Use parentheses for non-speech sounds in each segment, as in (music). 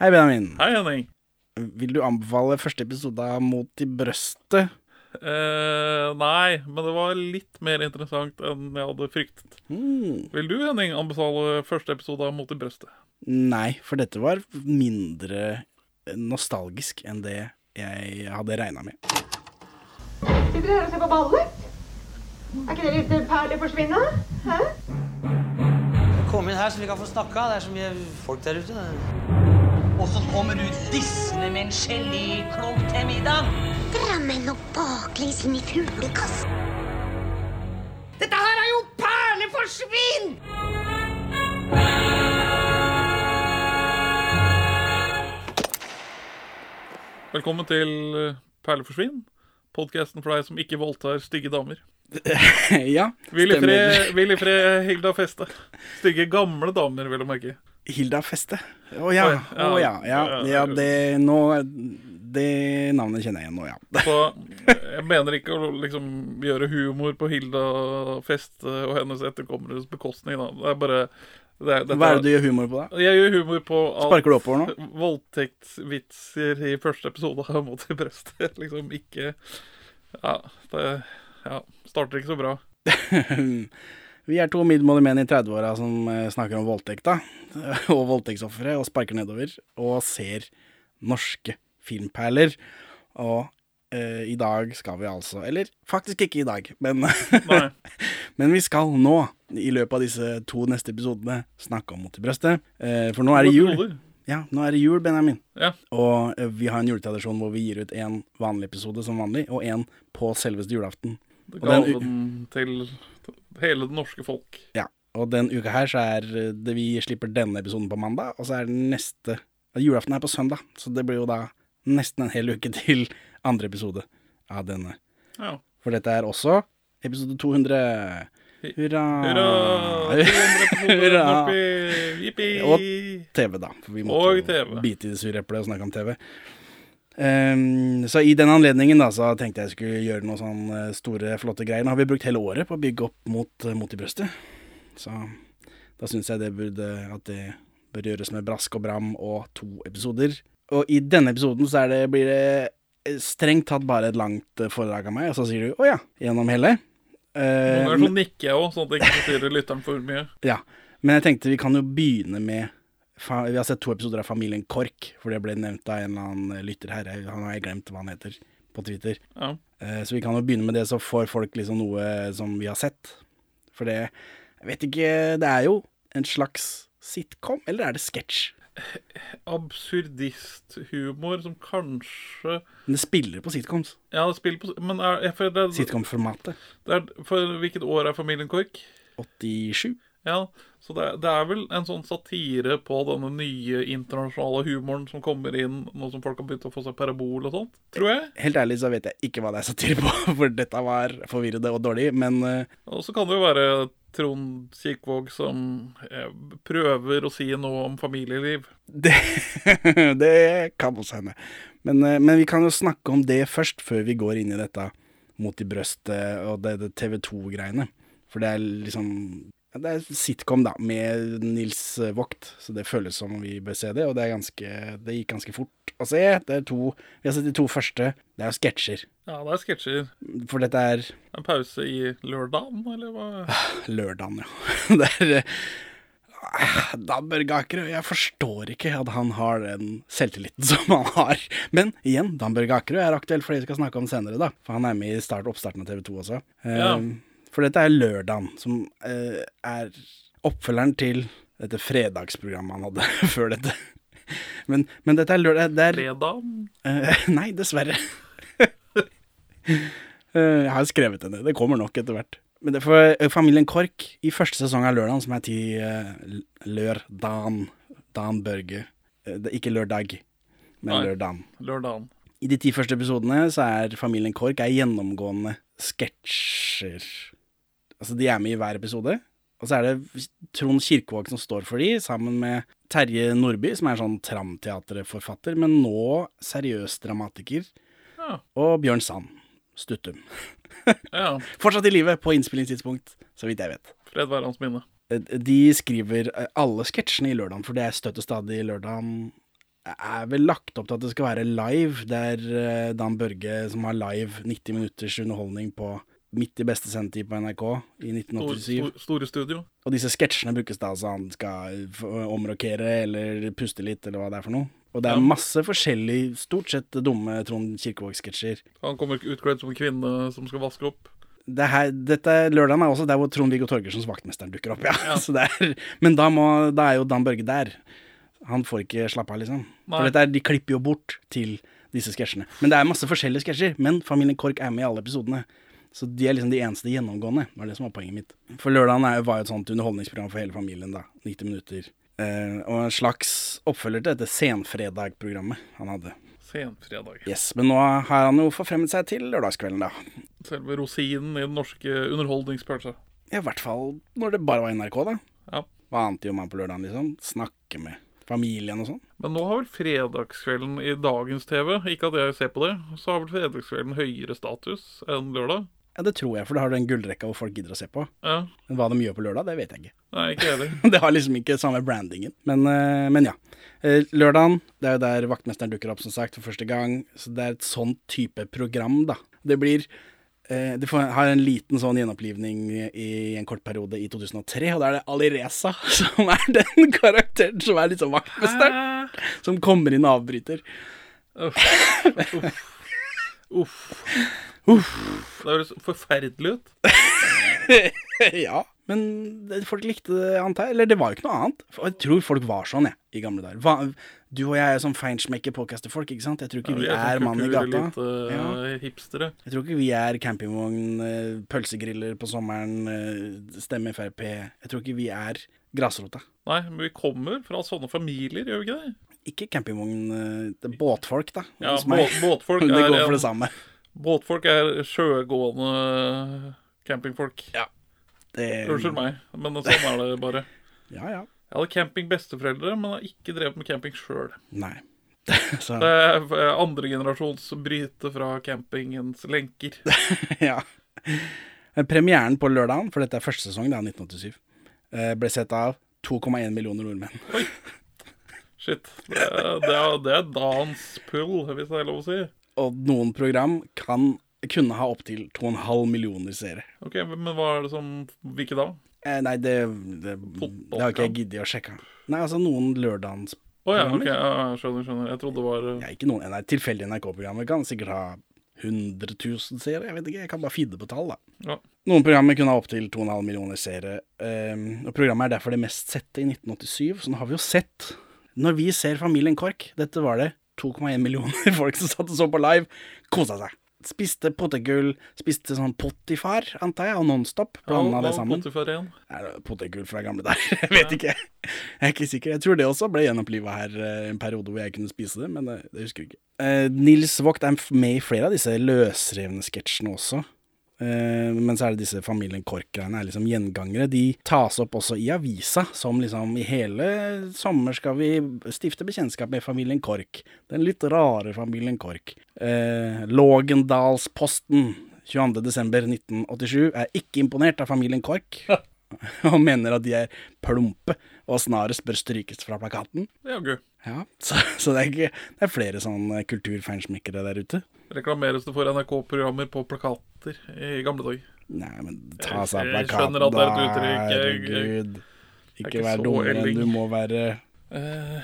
Hei, Benjamin. Hei, Henning. Vil du anbefale første episode av Mot i brøstet? Eh, nei, men det var litt mer interessant enn jeg hadde fryktet. Mm. Vil du, Henning, anbefale første episode av Mot i brøstet? Nei, for dette var mindre nostalgisk enn det jeg hadde regna med. Sitter dere her og ser på ballet? Er ikke det litt perleforsvinne? Hæ? Kom inn her så vi kan få snakka. Det er så mye folk der ute. Og så kommer du dissende med en geléklump til middag. Drammen og baklengs inn i fuglekassen. Dette her er jo perleforsvinn! Velkommen til eh, Perleforsvinn. Podkasten for deg som ikke voldtar stygge damer. (laughs) ja, stemmer. vil i fred Hilda Feste. Stygge, gamle damer, vil du merke. Hilda Feste. Å ja. Oi, ja. Å ja. Ja, Ja, ja det nå Det navnet kjenner jeg igjen nå, ja. (laughs) Så jeg mener ikke å liksom gjøre humor på Hilda Feste og hennes etterkommeres bekostning. Da. Det er bare det er, Hva er det du gjør humor på, da? Jeg gjør humor på Sparker du oppover nå? voldtektsvitser i første episode av Mot i brøstet. (laughs) Liksom ikke Ja, det ja, starter ikke så bra. (laughs) Vi er to middelmådige menn i 30-åra som eh, snakker om voldtekt, da. (laughs) Og voldtektsofre, og sparker nedover. Og ser norske filmperler. Og eh, i dag skal vi altså Eller faktisk ikke i dag, men, (laughs) men vi skal nå, i løpet av disse to neste episodene, snakke om Mot i brøstet. Eh, for nå er det jul. Ja, nå er det jul, Benjamin. Ja. Og eh, vi har en juletradisjon hvor vi gir ut en vanlig episode som vanlig, og en på selveste julaften. Gaven til hele det norske folk. Ja, og den uka her så er det vi slipper denne episoden på mandag, og så er den neste Julaften er på søndag, så det blir jo da nesten en hel uke (laughs) til andre episode av denne. Ja. For dette er også episode 200. Hurra! Hurra! (laughs) 200 episoder, Hurra! Jippi! Og TV, da. For vi Og måtte jo TV. bite i det sure eplet og snakke om TV. Ehm, så i den anledningen da, så tenkte jeg skulle gjøre noen sånne store, flotte greier. Nå har vi brukt hele året på å bygge opp mot, eh, mot i brøstet. Så da syns jeg det burde, at det bør gjøres med brask og bram og to episoder. Og i denne episoden så det, blir det strengt tatt bare et langt eh, foredrag av meg, og så sier du 'å ja' gjennom hele. Nå er det så nikker jeg òg, sånn at jeg ikke forstyrrer lytteren for mye. ja, men jeg tenkte vi kan jo begynne med Vi har sett to episoder av Familien Kork, for det ble nevnt av en eller annen lytter her. Han har jeg glemt hva han heter på Twitter. Ja. Eh, Så vi kan jo begynne med det, så får folk liksom noe som vi har sett. For det Jeg vet ikke Det er jo en slags sitcom, eller er det sketsj? Absurdisthumor som kanskje Men det spiller på sitcoms. Ja, det spiller på Men er, for det, Sitcom-formatet. For hvilket år er Familien Kork? 87. Ja, så det, det er vel en sånn satire på denne nye internasjonale humoren som kommer inn nå som folk har begynt å få seg parabol og sånt, tror jeg. Helt ærlig så vet jeg ikke hva det er satire på, (laughs) for dette var forvirrende og dårlig, men eh, Og så kan det jo være Trond Kirkvaag som eh, prøver å si noe om familieliv. Det, (laughs) det kan også hende. Men, eh, men vi kan jo snakke om det først, før vi går inn i dette mot i brøstet og det, det TV 2-greiene. For det er liksom Det er sitcom, da, med Nils Vogt, så det føles som om vi bør se det. Og det er ganske Det gikk ganske fort å se. Det er to Vi har sett de to første. Det er jo sketsjer. Ja, det er sketsjer. For dette er En pause i lørdagen, eller hva? (sighs) lørdagen, ja. (laughs) Det er eh, (sighs) Børge Akerø, jeg forstår ikke at han har den selvtilliten (laughs) som han har. Men igjen, Dan Børge Akerø er aktuell for det vi skal snakke om senere, da. For han er med i start, oppstarten av TV 2 også. Ja. Ja. For dette er lørdagen, som eh, er oppfølgeren til dette fredagsprogrammet han hadde (laughs) før dette. Men, men dette er lørdag det er, Fredag? Eh, (laughs) nei, dessverre. (laughs) Eh, jeg har skrevet det ned. Det kommer nok etter hvert. Men det er for eh, Familien Kork i første sesong av Lørdagen, som er til uh, lørdagen. Dan Børge. Eh, det er ikke lørdag, men Nei. lørdagen. Lørdagen. I de ti første episodene så er Familien Kork er gjennomgående sketsjer. Altså, de er med i hver episode. Og så er det Trond Kirkevåg som står for de, sammen med Terje Nordby, som er sånn tramteaterforfatter, men nå seriøs dramatiker. Ja. Og Bjørn Sand. Stuttum. (laughs) ja. Fortsatt i live på innspillingstidspunkt, så vidt jeg vet. Fred være hans minne. Eh, De skriver eh, alle sketsjene i Lørdagen, for det er støtt og stadig i Lørdagen er vel lagt opp til at det skal være live. Det er eh, Dan Børge som har live 90 minutters underholdning på midt i beste sendetid på NRK i 1987. Store, store studio. Og disse sketsjene brukes da så han skal omrokere eller puste litt, eller hva det er for noe. Og det er masse forskjellig, stort sett dumme Trond Kirkevåg-sketsjer. Han kommer utkledd som en kvinne som skal vaske opp. Det her, dette lørdagen er også der hvor Trond-Viggo Torgersens Vaktmesteren dukker opp, ja. Ja. (laughs) Er, men da, må, da er jo Dan Børge der. Han får ikke slappe av, liksom. Nei. For er, de klipper jo bort til disse sketsjene. Men det er masse forskjellige sketsjer. Men Familien Kork er med i alle episodene. Så de er liksom de eneste gjennomgående. Det var det som var poenget mitt. For lørdagen var jo et sånt underholdningsprogram for hele familien, da. 90 minutter. Eh, og en slags oppfølger til dette Senfredag-programmet han hadde. Senfredag. Yes, Men nå har han jo forfremmet seg til lørdagskvelden, da. Selve rosinen i den norske underholdningspølsa. Ja, I hvert fall når det bare var NRK, da. Ja. Hva annet gjør man på lørdagen, liksom? Snakke med familien og sånn. Men nå har vel fredagskvelden i dagens TV, ikke at jeg ser på det, så har vel fredagskvelden høyere status enn lørdag? Ja, det tror jeg, for da har du den gullrekka hvor folk gidder å se på. Ja. Men hva de gjør på lørdag, det vet jeg ikke. Nei, ikke heller. (laughs) Det har liksom ikke samme brandingen. Men, eh, men ja. Eh, Lørdagen, det er jo der vaktmesteren dukker opp, som sagt, for første gang. Så det er et sånn type program, da. Det blir eh, Det har en liten sånn gjenopplivning i en kort periode i 2003, og da er det Alireza (laughs) som er den karakteren som er liksom vaktmesteren. Som kommer inn og avbryter. Uff. Uff. Uff. Det høres forferdelig ut. (laughs) ja, men folk likte det, antar jeg. Eller det var jo ikke noe annet. Jeg tror folk var sånn, jeg, i gamle dager. Hva, du og jeg er sånn feinschmecker podcaster-folk, ikke sant? Jeg tror ikke vi vi er mann i gata. kulturelite, Ja. eh, hipstere. Jeg tror ikke vi er campingvogn, eh, pølsegriller på sommeren, eh, stemme Frp. Jeg tror ikke vi er grasrota. Nei, men vi kommer fra sånne familier, gjør vi ikke det? Ikke campingvogn, det er båtfolk, da. Ja, båt, båtfolk (laughs) det går for det samme. Båtfolk er sjøgående campingfolk. Ja. Det, Unnskyld meg, men sånn er det bare. (laughs) Ja, ja. Jeg hadde campingbesteforeldre, men har ikke drevet med camping sjøl. (laughs) Så, Det er andregenerasjons bryte fra campingens lenker. (laughs) ja. Premieren på lørdagen, for dette er første sesong, er 1987, eh, ble sett av 2,1 millioner nordmenn. Oi. Shit. Det er, det er, det er dans pull, hvis det er lov å si. Og noen program kan kunne ha opptil 2,5 millioner seere. Ok, Men hva er det som Hvilke da? Eh, nei, det, det, det har ikke jeg giddet å sjekke. Nei, altså noen lørdagens Å ja, ok. Ja, skjønner, skjønner. Jeg trodde det var ja, Ikke noen nei, tilfeldige NRK-programmer kan sikkert ha 100 000 seere. Jeg vet ikke, jeg kan bare finne på tall, da. Ja. Noen programmer kunne ha opptil 2,5 millioner seere. Um, og programmet er derfor det mest sette i 1987, så nå har vi jo sett Når vi ser Familien Kork, dette var det 2,1 millioner (laughs) folk som satt og så på live, kosa seg. Spiste potetgull, spiste sånn pottifar, antar jeg, og Nonstop. Blanda det sammen. Igjen. Er det potetgull fra gamle der? (laughs) Jeg vet ikke. Jeg er ikke sikker. Jeg tror det også ble gjenoppliva her eh, en periode hvor jeg kunne spise det, men det, det husker jeg ikke. Eh, Nils Vogt er med i flere av disse løsrevne sketsjene også. Eh, men så er det disse Familien Kork-greiene er liksom gjengangere. De tas opp også i avisa, som liksom i hele sommer skal vi stifte bekjentskap med Familien Kork. Den litt rare Familien Kork. Uh, Lågendalsposten 22.12.1987 er ikke imponert av Familien Kork. (laughs) og mener at de er plumpe og snarest bør strykes fra plakaten. Jaggu. Ja, (laughs) så, så det, er ikke, det er flere sånne kulturfeinschmeckere der ute. Reklameres det for NRK-programmer på plakater i gamle dager? Nei, men ta seg av plakaten, da. Herregud. er Ikke ikke vær dummere enn du må være Uh,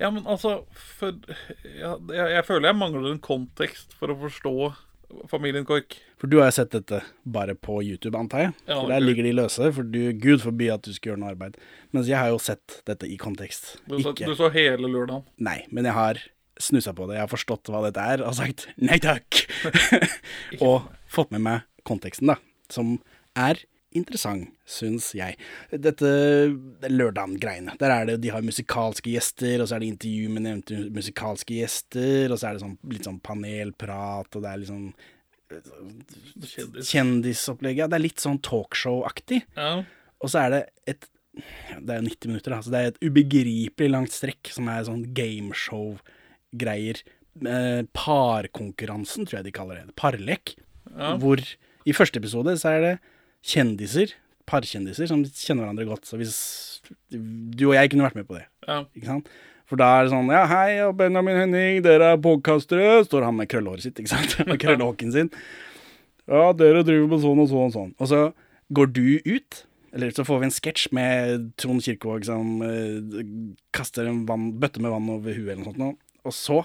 ja, men altså for, ja, jeg, jeg føler jeg mangler en kontekst for å forstå familien Kork. For du har sett dette bare på YouTube, antar jeg? Ja, for der ligger de løse, for du, gud forby at du skal gjøre noe arbeid. Mens jeg har jo sett dette i kontekst. Du, så, Ikke du så hele lørdagen. Nei, men jeg har snusa på det. Jeg har forstått hva dette er, og sagt nei takk. (laughs) (laughs) og fått med meg konteksten, da. Som er interessant, syns jeg. Dette det lørdagen-greiene. Der er det de har musikalske gjester, og så er det intervju med nevnte musikalske gjester, og så er det sånn, litt sånn panelprat, og det er sånn Kjendis. kjendisopplegg. Ja, det er litt sånn talkshow-aktig. Ja. Og så er det et Det er jo 90 minutter, da. Så det er et ubegripelig langt strekk som er sånn gameshow-greier. Eh, parkonkurransen, tror jeg de kaller det. Parlek. Ja. Hvor i første episode så er det kjendiser, parkjendiser, som kjenner hverandre godt. Så hvis du og jeg kunne vært med på det, ja. ikke sant? For da er det sånn Ja, hei, og Benjamin Henning, dere er podkastere. Står han med krøllehåret sitt, ikke sant? (laughs) Med krøllehåken sin. Ja, dere driver med sånn og sånn og sånn. Og så går du ut, eller så får vi en sketsj med Trond Kirkevåg som eh, kaster en vann, bøtte med vann over huet eller noe sånt. Og så,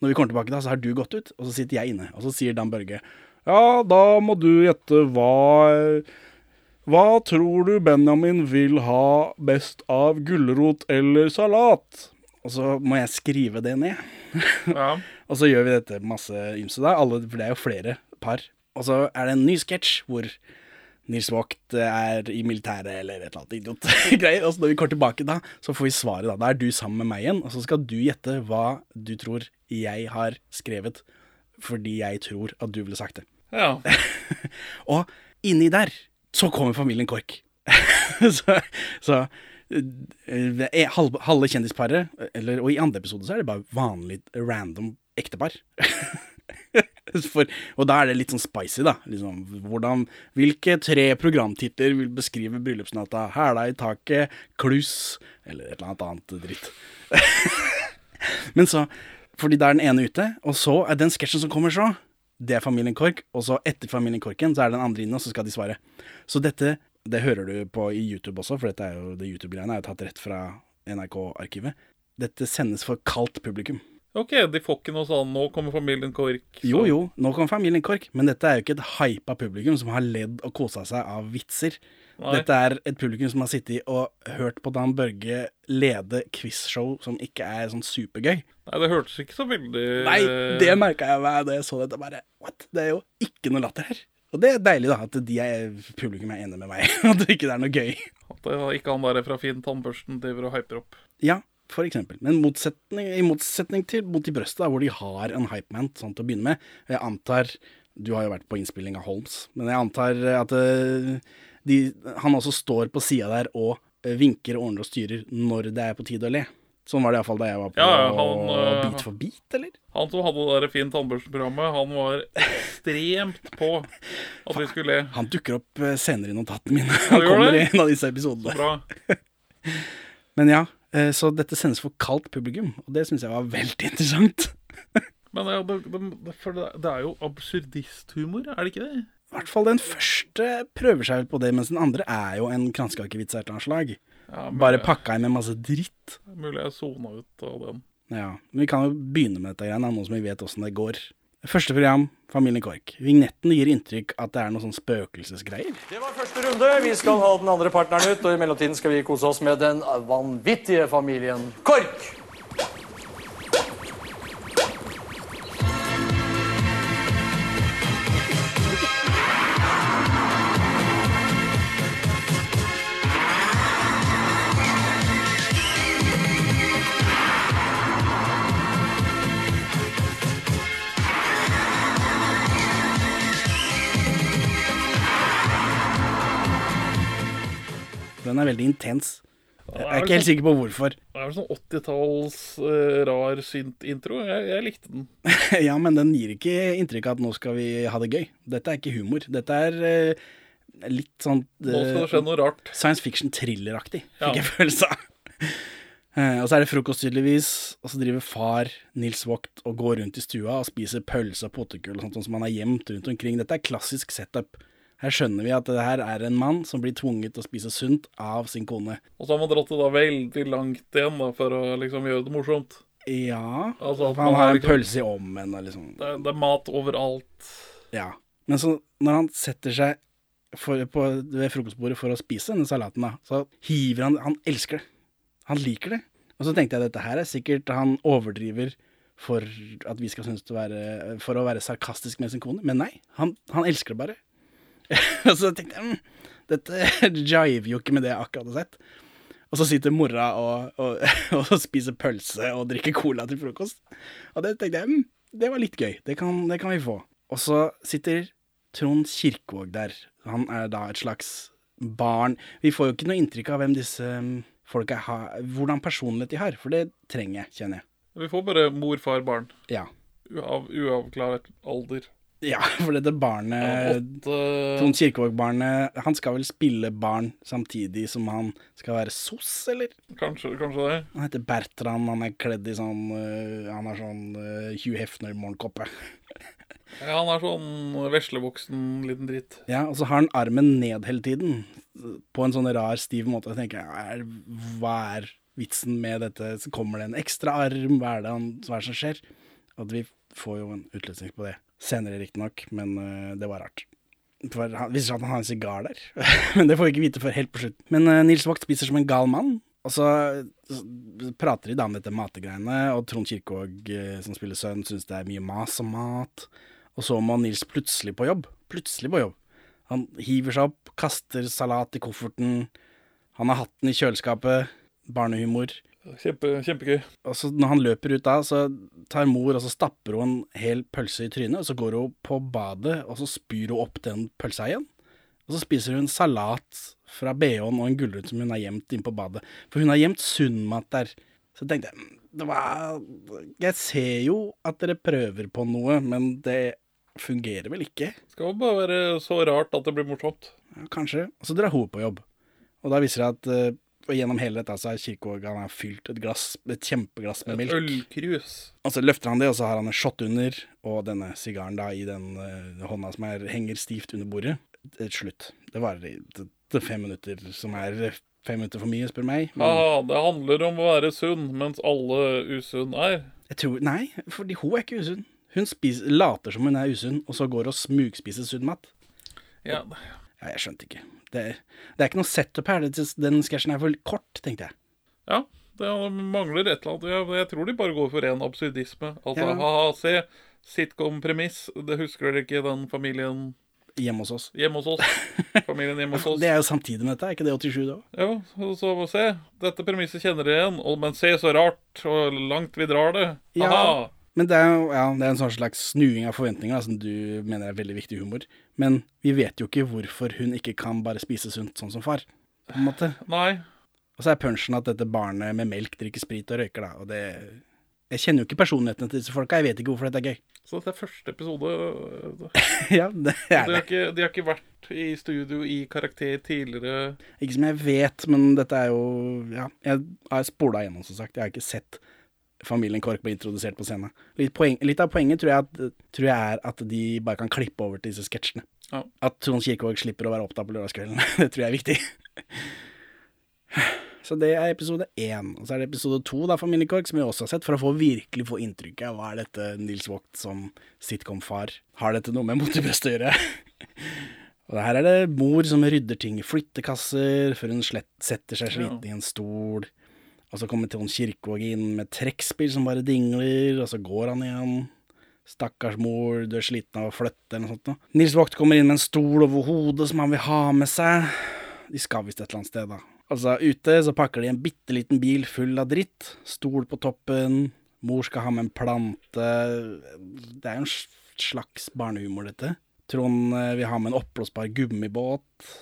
når vi kommer tilbake da, så har du gått ut, og så sitter jeg inne. Og så sier Dan Børge Ja, da må du gjette hva Hva tror du Benjamin vil ha best av gulrot eller salat? Og så må jeg skrive det ned. (laughs) Ja. Og så gjør vi dette masse ymse da, alle, for det er jo flere par. Og så er det en ny sketsj hvor Nils Vogt er i militæret eller et eller annet idiotgreier. (laughs) Og så når vi går tilbake da, så får vi svaret da. Da er du sammen med meg igjen, og så skal du gjette hva du tror jeg har skrevet fordi jeg tror at du ville sagt det. Ja. (laughs) Og inni der så kommer familien Kork. (laughs) så så eh, halve, halve kjendisparet, eller, og i andre episode så er det bare vanlig random ektepar. (laughs) For, og da er det litt sånn spicy, da. Liksom, hvordan, hvilke tre programtitler vil beskrive bryllupsnatta? Hæla i taket, kluss, eller et eller annet annet dritt. Men så, fordi da er den ene ute, og så er den sketsjen som kommer så, det er familien Kork, og så etter familien Korken, så er det den andre inne, og så skal de svare. Så dette, det hører du på i YouTube også, for dette er jo, det YouTube-greiene er jo tatt rett fra NRK-arkivet. Dette sendes for kaldt publikum. OK, de får ikke noe sånn 'nå kommer familien Kork'. så- Jo, jo, nå kommer familien Kork, men dette er jo ikke et hypa publikum som har ledd og kosa seg av vitser. Nei. Dette er et publikum som har sittet og hørt på Dan Børge lede quizshow som ikke er sånn supergøy. Nei, det hørtes ikke så veldig Nei, det merka jeg meg da jeg så dette. bare, what? Det er jo ikke noe latter her. Og det er deilig, da, at de er, publikum er enig med meg. (laughs) At det ikke er noe gøy. At det var ikke han der fra Finn tannbørsten driver og hyper opp. Ja, for eksempel. Men motsetning, i motsetning til Mot i brøstet, hvor de har en hypeman sånn til å begynne med. Jeg antar Du har jo vært på innspilling av Holmes, men jeg antar at eh, de, han også står på sida der og eh, vinker og ordner og styrer når det er på tide å le. Sånn var det iallfall da jeg var på Ja, han, eh, Beat for beat, eller? Han som hadde det der fine tannbørsten-programmet, han var ekstremt på at vi skulle le. Han dukker opp eh, senere i notatene mine. Han kommer det? i en av disse episodene. (laughs) Men ja, så dette sendes for kaldt publikum, og det syns jeg var veldig interessant. (laughs) Men ja, det, det, det er jo absurdisthumor, er det ikke det? I hvert fall den første prøver seg vel på det, mens den andre er jo en kransekakevits av et eller annet slag. Ja, mulig- Bare pakka inn med masse dritt. Mulig jeg sona ut av den. Ja, men Vi kan jo begynne med dette greiene, nå som vi vet åssen det går. Første program, Familien Kork. Vignetten gir inntrykk at det er noe sånn spøkelsesgreier. Det var første runde. Vi skal ha den andre partneren ut, og i mellomtiden skal vi kose oss med den vanvittige familien Kork. Den er veldig intens. Jeg er ikke helt sikker på hvorfor. Det er vel sånn 80-talls uh, rar synt-intro. Jeg, jeg likte den. (laughs) ja, men den gir ikke inntrykk av at nå skal vi ha det gøy. Dette er ikke humor. Dette er uh, litt sånn Nå skal det eh, skje noe rart. science fiction-thrilleraktig, fikk Ja. jeg (laughs) følelse av. Eh, og så er det frokost, tydeligvis, og så driver far Nils Vogt og går rundt i stua og spiser pølse og potetgull og sånt sånn som han har gjemt rundt omkring. Dette er klassisk setup. Her skjønner vi at det her er en mann som blir tvunget til å spise sunt av sin kone. Og så har man dratt det da veldig langt igjen da, for å liksom gjøre det morsomt. Ja Altså, at Han har en liksom- pølse i ommen og liksom Det, det er mat overalt. Ja. Men så når han setter seg for, på, ved frokostbordet for å spise denne salaten, da, så hiver han Han elsker det. Han liker det. Og så tenkte jeg dette her er sikkert han overdriver for at vi skal synes det være For å være sarkastisk med sin kone. Men nei, han, han elsker det bare. (laughs) og så tenkte jeg mm, dette (laughs) jiver jo ikke med det jeg akkurat har sett. Og så sitter mora og, og, (laughs) og spiser pølse og drikker cola til frokost. Og det tenkte jeg mm, det var litt gøy. Det kan, det kan vi få. Og så sitter Trond Kirkevåg der. Han er da et slags barn. Vi får jo ikke noe inntrykk av hvem disse mm, folka har, hvordan personlighet de har, for det trenger jeg, kjenner jeg. Vi får bare mor, far, barn. Ja. Av uavklart alder. Ja, (laughs) for dette barnet Trond Kirkevåg-barnet Han skal vel spille barn samtidig som han skal være soss, eller? Kanskje, kanskje det. Han heter Bertrand, han er kledd i sånn øh, Han har sånn øh, Hugh Hefner-morgenkoppe. (laughs) Ja, han er sånn veslevoksen liten dritt. Ja, og så har han armen ned hele tiden, på en sånn rar, stiv måte. Jeg tenker, er, hva er vitsen med dette? Så kommer det en ekstra arm, hva er det, han, hva er det som skjer? At vi får jo en utløsning på det senere, riktignok, men uh, det var rart. For han viser seg at han har en sigar der, (laughs) men det får vi ikke vite før helt på slutt. Men uh, Nils Vogt spiser som en gal mann. Og så prater de da om dette mategreiene, og Trond Kirkvaag, øh, som spiller sønn, syns det er mye mas om mat. Og så må Nils plutselig på jobb. Plutselig på jobb. Han hiver seg opp, kaster salat i kofferten. Han har hatten i kjøleskapet. Barnehumor. Kjempe, kjempegøy. Og så når han løper ut da, så tar mor og så stapper hun en hel pølse i trynet, og så går hun på badet, og så spyr hun opp den pølsa igjen. Og så spiser hun salat fra BH-en og en gulrot som hun har gjemt inn på badet. For hun har gjemt sunnmat der. Så tenkte jeg, "Mm, det var Jeg ser jo at dere prøver på noe, men det fungerer vel ikke? Skal jo bare være så rart at det blir morsomt. Ja, kanskje. Og så drar hun på jobb. Og da viser det at eh, og gjennom hele dette så har kirkeorganet han fylt et glass, et kjempeglass med Et melk. ølkrus. Og så løfter han det, og så har han en shot under, og denne sigaren da i den uh, hånda som er, henger stivt under bordet. Det er slutt. Det varer i det, det er fem minutter, som er fem minutter for mye, spør meg. Men Haha, det handler om å være sunn, mens alle usunn er. jeg tror Nei, fordi hun er ikke usunn. Hun spiser, later som hun er usunn, og så går og smugspiser sunn mat. Ja, Ja, jeg skjønte ikke. Det, er- det er ikke noe setup her. Det, den sketsjen er for kort, tenkte jeg. ja det mangler et eller annet. Jeg, jeg tror de bare går for ren absurdisme. Altså, Ja. ha-ha, se. Sitcom-premiss. Det husker dere ikke den familien Hjemme hos oss. hjemme hos oss? (laughs) Familien hjemme hos oss. Det er jo samtidig med dette, er ikke det 87 da? Jo, så, så se. Dette premisset kjenner dere igjen. Og, men se så rart og langt vi drar det. Ja. Men det er jo ja, det er en sånn slags snuing av forventninger, da, som du mener er veldig viktig humor. Men vi vet jo ikke hvorfor hun ikke kan bare spise sunt sånn som far. På en måte. Nei. Og så er punchen at dette barnet med melk drikker sprit og røyker, da. Og det Jeg kjenner jo ikke personlighetene til disse folka, jeg vet ikke hvorfor dette er gøy. Så dette er første episode. (laughs) ja, det De er det. ikke, de har ikke vært i studio i karakter tidligere. Ikke som jeg vet, men dette er jo Ja, jeg har spola gjennom, som sagt. Jeg har ikke sett familien Kork ble introdusert på scenen. Litt, poeng, litt av poenget tror jeg, at, tror jeg er at de bare kan klippe over til disse sketsjene. Ja. At Trond Kirkevåg slipper å være opptatt på lørdagskvelden. (laughs) det tror jeg er viktig. Så det er episode én. Og så er det episode to, da, Familiekork, som vi også har sett, for å få virkelig få inntrykket av hva er dette Nils Vogt som sitcom-far. Har dette noe med mot å gjøre? (laughs) Og her er det mor som rydder ting i flyttekasser, før hun slett, setter seg sliten i en stol. Og så kommer Trond Kirkevåg inn med trekkspill som bare dingler, og så går han igjen. Stakkars mor, du er sliten av å flytte, eller noe sånt. Da. Nils Vogt kommer inn med en stol over hodet som han vil ha med seg. De skal visst et eller annet sted, da. Altså, ute så pakker de en bitte liten bil full av dritt. Stol på toppen. Mor skal ha med en plante. Det er jo en slags barnehumor, dette. Trond eh, vil ha med en oppblåsbar gummibåt.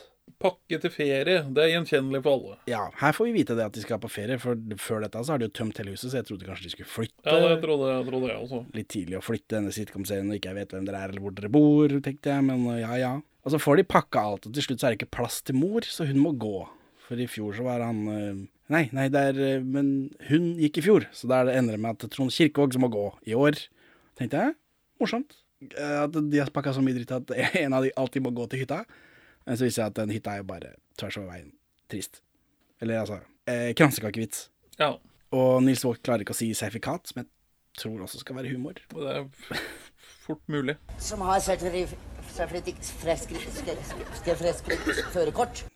Pakke til ferie. Det er gjenkjennelig for alle. Ja, her får vi vite det at de skal på ferie, for før dette så har de jo tømt hele huset, så jeg trodde kanskje de skulle flytte. Ja, det trodde jeg, trodde jeg også. Litt tidlig å flytte denne sitcom-serien når ikke jeg vet hvem dere er eller hvor dere bor, tenkte jeg, men ja ja. Og så får de pakka alt, og til slutt så er det ikke plass til mor, så hun må gå. For i fjor så var han øh, Nei, nei, det er øh, Men hun gikk i fjor, så da er det ender det med at Trond Kirkevåg som må gå i år. Tenkte jeg. Morsomt. Eh, At de har pakka så mye dritt at (laughs) en av de alltid må gå til hytta. Men så viser det seg at den hytta er jo bare tvers over veien. Trist. Eller altså eh, Kransekakevits. Ja. Og Nils Vogt klarer ikke å si sertifikat, som jeg tror også skal være humor. Og Det er fort mulig. Som har sertifikat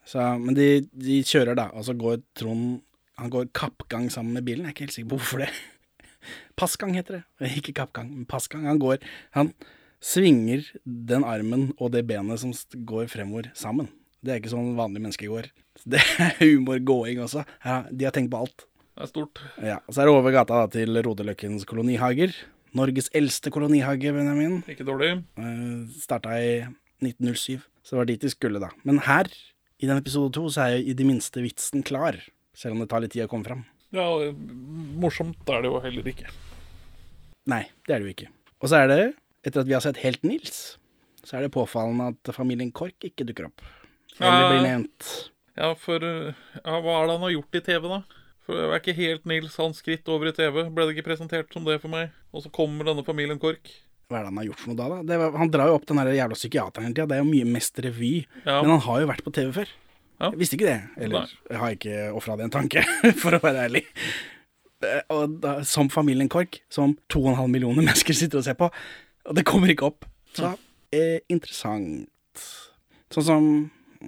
Så, men de, de kjører, da, og så går Trond Han går kappgang sammen med bilen. Jeg er ikke helt sikker på hvorfor det. Passgang heter det. Ikke kappgang, men passgang. Han går Han svinger den armen og det benet som går fremover, sammen. Det er ikke sånn vanlige mennesker går. Det (laughs) er humor-gåing også. Ja, de har tenkt på alt. Det er stort. Ja, Så er det over gata da, til Rodeløkkens kolonihager. Norges eldste kolonihage, Benjamin. Ikke dårlig. Uh, starta i 1907, så det var dit de skulle, da. Men her, i den episode to, så er jo i det minste vitsen klar. Selv om det tar litt tid å komme fram. Ja, morsomt er det jo heller ikke. Nei, det er det jo ikke. Og så er det etter at vi har sett Helt Nils, så er det påfallende at familien Kork ikke dukker opp. Eller blir nevnt. Ja, for ja, hva er det han har gjort i TV, da? For det er ikke helt Nils hans skritt over i TV. Ble det ikke presentert som det for meg? Og så kommer denne familien Kork. Hva er det han har gjort for noe da? da? Det var, han drar jo opp den der jævla psykiateren hele tida. Det er jo mye mest revy. Ja. Men han har jo vært på TV før. Ja. Jeg visste ikke det. Eller Nei. jeg har ikke ofra det en tanke, (laughs) for å være ærlig. Eh, Og da, som familien Kork, som 2,5 millioner mennesker sitter og ser på, og det kommer ikke opp. Så eh, interessant. Sånn som,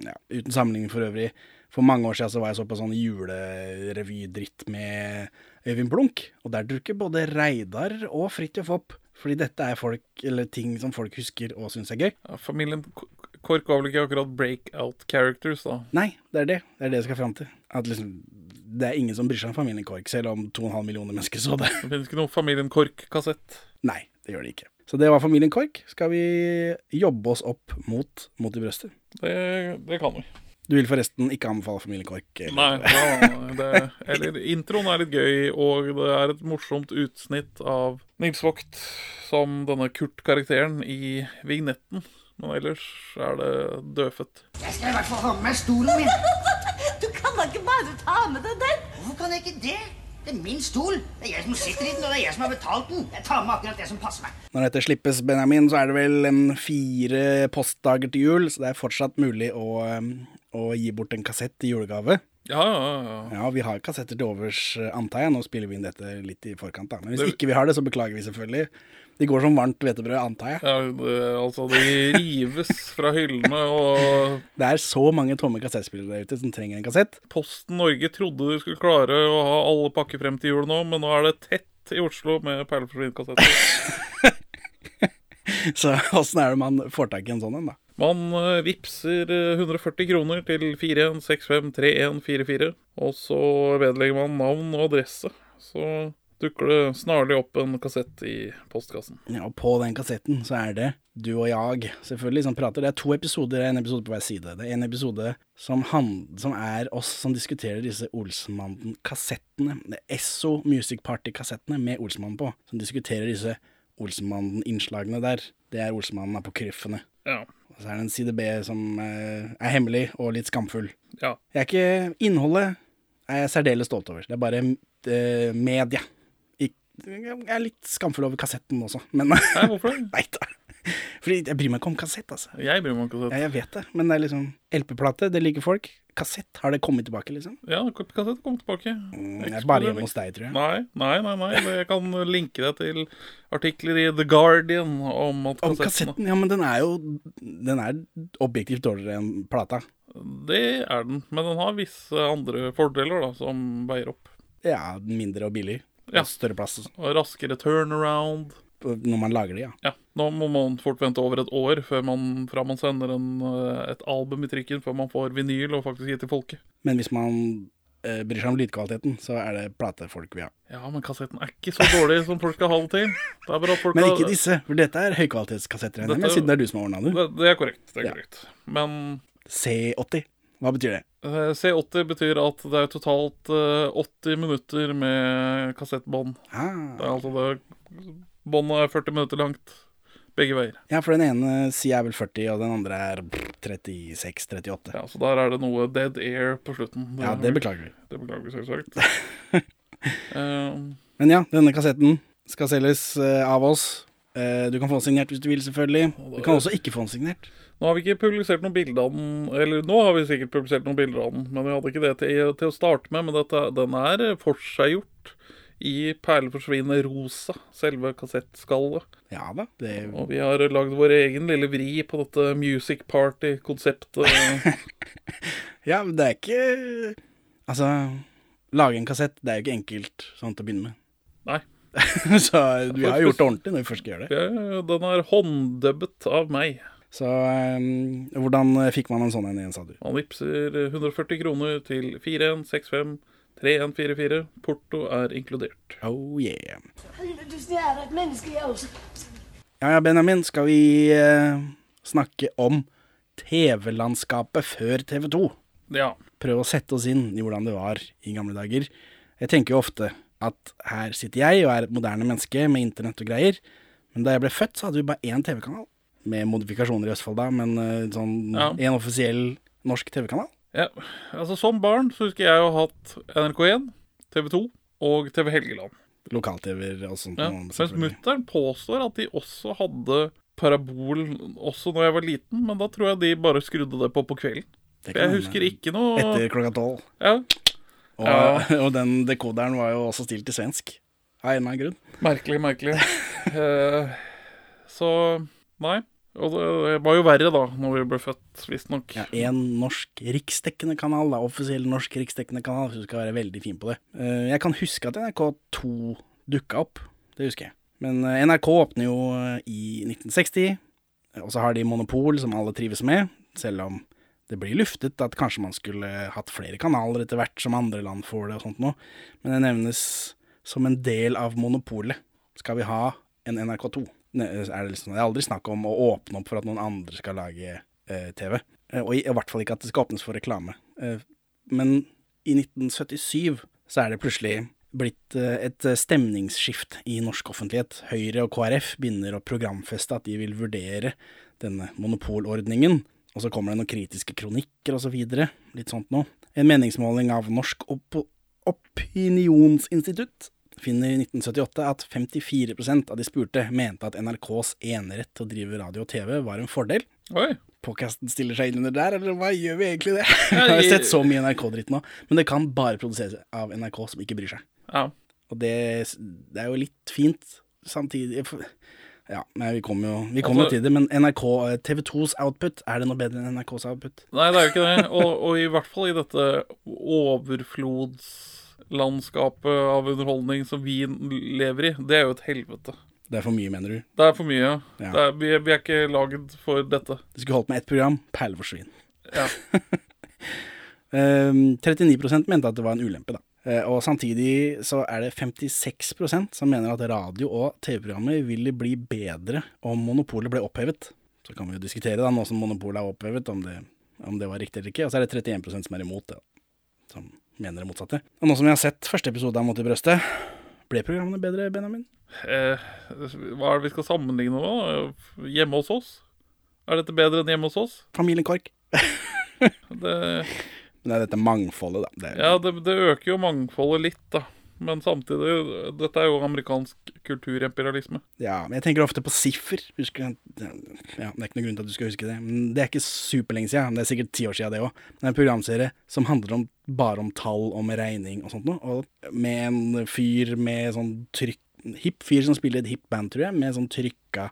ja, uten sammenligning for øvrig, for mange år siden så var jeg så på sånn julerevydritt med Øyvind Blunk, og der dukker både Reidar og Fridtjof opp. Fordi dette er folk, eller ting som folk husker og syns er gøy. Ja, familien Kork var vel ikke akkurat breakout characters, da. Nei, det er det. Det er det jeg skal fram til. At liksom, det er ingen som bryr seg om familien Kork, selv om 2,5 millioner mennesker så det. Det finnes ikke noen Familien Kork-kassett. Nei, det gjør det ikke. Så det var familien Kork. Skal vi jobbe oss opp mot Mot i brøstet? Det, det kan vi. Du vil forresten ikke anbefale familien Kork? eller? Nei, ja, (laughs) det, eller introen er litt gøy, og det er et morsomt utsnitt av Nils Vogt som denne Kurt-karakteren i vignetten. Men ellers er det dødfødt. Jeg skal i hvert fall ha med meg stolen min. (laughs) Du kan da ikke bare ta med deg den? Hvorfor kan jeg ikke det? Det er min stol. Det er jeg som sitter i den, og det er jeg som har betalt den. Jeg tar med akkurat det som passer meg. Når dette slippes, Benjamin, så er det vel en fire postdager til jul, så det er fortsatt mulig å, um, å gi bort en kassett i julegave. Ja, ja, ja. Ja, vi har kassetter til overs, antar jeg. Nå spiller vi inn dette litt i forkant, da. Men hvis Det- ikke vi har det, så beklager vi selvfølgelig. De går som varmt hvetebrød, antar jeg. ja det, altså, de rives fra hyllene, og Det er så mange tomme kassettspillere der ute som trenger en kassett. Posten Norge trodde de skulle klare å ha alle pakker frem til jul nå, men nå er det tett i Oslo med perleforsvinnkassetter. (laughs) Så åssen er det man får tak i en sånn en, da? Man uh, vipser eh, 140 kroner til 41653144, og så vedlegger man navn og adresse. Så dukker det snarlig opp en kassett i postkassen. Ja, og på den kassetten så er det du og jeg, selvfølgelig, som prater. Det er to episoder, er en episode på hver side. Det er en episode som, han, som er oss som diskuterer disse Olsenmannen-kassettene. Det er Esso Music Party-kassettene med Olsenmannen på, som diskuterer disse Olsenmannen-innslagene der. Det er Olsenmannen kryffene Ja. Og så er det en side B som eh, er hemmelig og litt skamfull. ja. Jeg er ikke Innholdet er jeg særdeles stolt over. Det er bare uh, media. Jeg er litt skamfull over kassetten også, men Nei, hvorfor det? (laughs) Da. Fordi jeg bryr meg ikke om kassett, altså. Jeg bryr meg om kassett. Ja, jeg vet det, men det er liksom LP-plate, det liker folk. Kassett, har det kommet tilbake, liksom? Ja, kassett kom tilbake. Mm, Det er bare hjemme hos deg, tror jeg. Nei, nei, nei. nei. Jeg kan linke deg til artikler i The Guardian om at Om kassetten, ja, men den er jo Den er objektivt dårligere enn plata. Det er den, men den har visse andre fordeler da, som veier opp. Ja, mindre og billig. Ja. Og større plass Og raskere turnaround. når man lager det, ja. Ja, Nå må man fort vente over et år før man, fra man sender en, eh, et album i trykken, før man får vinyl og faktisk gir til folket. Men hvis man eh, bryr seg om lydkvaliteten, så er det platefolk vi har. Ja, men kassetten er ikke så dårlig som folk skal ha det til. Det er Men har- ikke disse, for dette er høykvalitetskassetter, regner jeg med, siden det er du som har ordna. Det, det er korrekt. det er Ja. korrekt. Men C80, hva betyr det? Eh, C80 betyr at det er totalt eh, 80 minutter med kassettbånd. Det Ah. er altså det Båndet er 40 minutter langt begge veier. Ja, for den ene sida er vel 40, og den andre er 36-38. Ja, Så der er det noe dead air på slutten. Ja, det beklager vi. Det beklager vi selvsagt. (laughs) Eh, Men ja, denne kassetten skal selges eh, av oss. Eh, du kan få den signert hvis du vil, selvfølgelig. Du kan også ikke få den signert. Nå har vi ikke publisert noen bilder av den, eller nå har vi sikkert publisert noen bilder av den, men vi hadde ikke det til, til å starte med. Men dette, den er forseggjort i perleforsvinnende rosa, selve kassettskallet. Ja da, det Og vi har lagd vår egen lille vri på dette Music Party-konseptet. (laughs) Ja, men det er ikke Altså, lage en kassett, det er jo ikke enkelt sånn til å begynne med. Nei. (laughs) Så vi har gjort det ordentlig når vi først skal gjøre det. Ja, Den er hånddubbet av meg. Så um, hvordan fikk man en sånn en igjen, sa du? Man vippser 140 kroner til 4165 3144. Porto er inkludert. Oh yeah. Du er et menneske, jeg også. Ja ja, Benjamin, skal vi uh, snakke om TV-landskapet før TV 2? Ja. Prøve å sette oss inn i hvordan det var i gamle dager. Jeg tenker jo ofte at her sitter jeg og er et moderne menneske med internett og greier, Men da jeg ble født, så hadde vi bare én TV-kanal. Med modifikasjoner i Østfold, da, men eh, sånn Ja. en offisiell norsk TV-kanal. Ja, altså Som barn så husker jeg å ha hatt NRK1, TV 2 og TV Helgeland. Lokal-TV-er og sånt. Ja. noe, Mens mutter'n påstår at de også hadde parabol også når jeg var liten, men da tror jeg de bare skrudde det på på kvelden. For jeg husker ikke noe Etter klokka tolv. Ja, Og, Ja. (laughs) og den dekoderen var jo også stilt til svensk. Av en eller annen grunn. Merkelig, merkelig. Eh, så nei. Og det var jo verre da, når vi ble født, visstnok. Ja, en norsk riksdekkende kanal, da, offisiell norsk riksdekkende kanal, hvis du skal være veldig fin på det. Eh, jeg kan huske at NRK2 dukka opp, det husker jeg. Men eh, NRK åpner jo eh, i 1960, og så har de monopol som alle trives med, selv om det blir luftet at kanskje man skulle hatt flere kanaler etter hvert, som andre land får det og sånt noe. Men det nevnes som en del av monopolet. Skal vi ha en NRK2? Ne- Er det, liksom, det er aldri snakk om å åpne opp for at noen andre skal lage eh, TV. Eh, og i, i hvert fall ikke at det skal åpnes for reklame. Eh, men i 1977 så er det plutselig blitt eh, et stemningsskift i norsk offentlighet. Høyre og KrF begynner å programfeste at de vil vurdere denne monopolordningen. Og så kommer det noen kritiske kronikker og så videre. Litt sånt noe. En meningsmåling av Norsk Op Opinionsinstitutt finner i 1978 at 54% av de spurte mente at NRKs enerett til å drive radio og TV var en fordel. Oi. Podcasten stiller seg inn under der, eller hva gjør vi egentlig det? (laughs) Jeg har sett så mye NRK-dritt nå, men det kan bare produseres av NRK som ikke bryr seg. Ja. Og det, det er jo litt fint samtidig Ja, men vi kommer jo vi kommer jo Altså- til det, men NRK, eh, TV2s output, er det noe bedre enn NRKs output? Nei, det er jo ikke det. Og, og i hvert fall i dette overflodslandskapet av underholdning som vi lever i, det er jo et helvete. Det er for mye, mener du? Det er for mye. Ja. Det er, vi, vi er ikke laget for dette. Du skulle holdt med ett program, perleforsvinn. Ja. (laughs) Um, 39% mente at det var en ulempe, da. Eh, og samtidig så er det 56% som mener at radio- og TV-programmer ville bli bedre om monopolet ble opphevet. Så kan vi jo diskutere, da, nå som monopolet er opphevet, om det, om det var riktig eller ikke. Og så er det 31% som er imot det, som mener det motsatte. Og nå som vi har sett første episode av Mot i brøstet, ble programmene bedre, Benjamin? Eh, hva er det vi skal sammenligne nå? Hjemme hos oss? Er dette bedre enn hjemme hos oss? Familien Kork. Det, Men det er dette mangfoldet, da. Det er, ja, det, det øker jo mangfoldet litt, da. Men samtidig, dette er jo amerikansk kulturimperialisme. Ja, men jeg tenker ofte på Siffer. Husker ja, det er ikke noen grunn til at du skal huske det. Men det er ikke superlenge siden. Det er sikkert ti år siden, det òg. Det er en programserie som handler om, bare om tall om regning og sånt noe. Og med en fyr med sånn trykk Hipp fyr som spiller et hipp band, tror jeg, med sånn trykka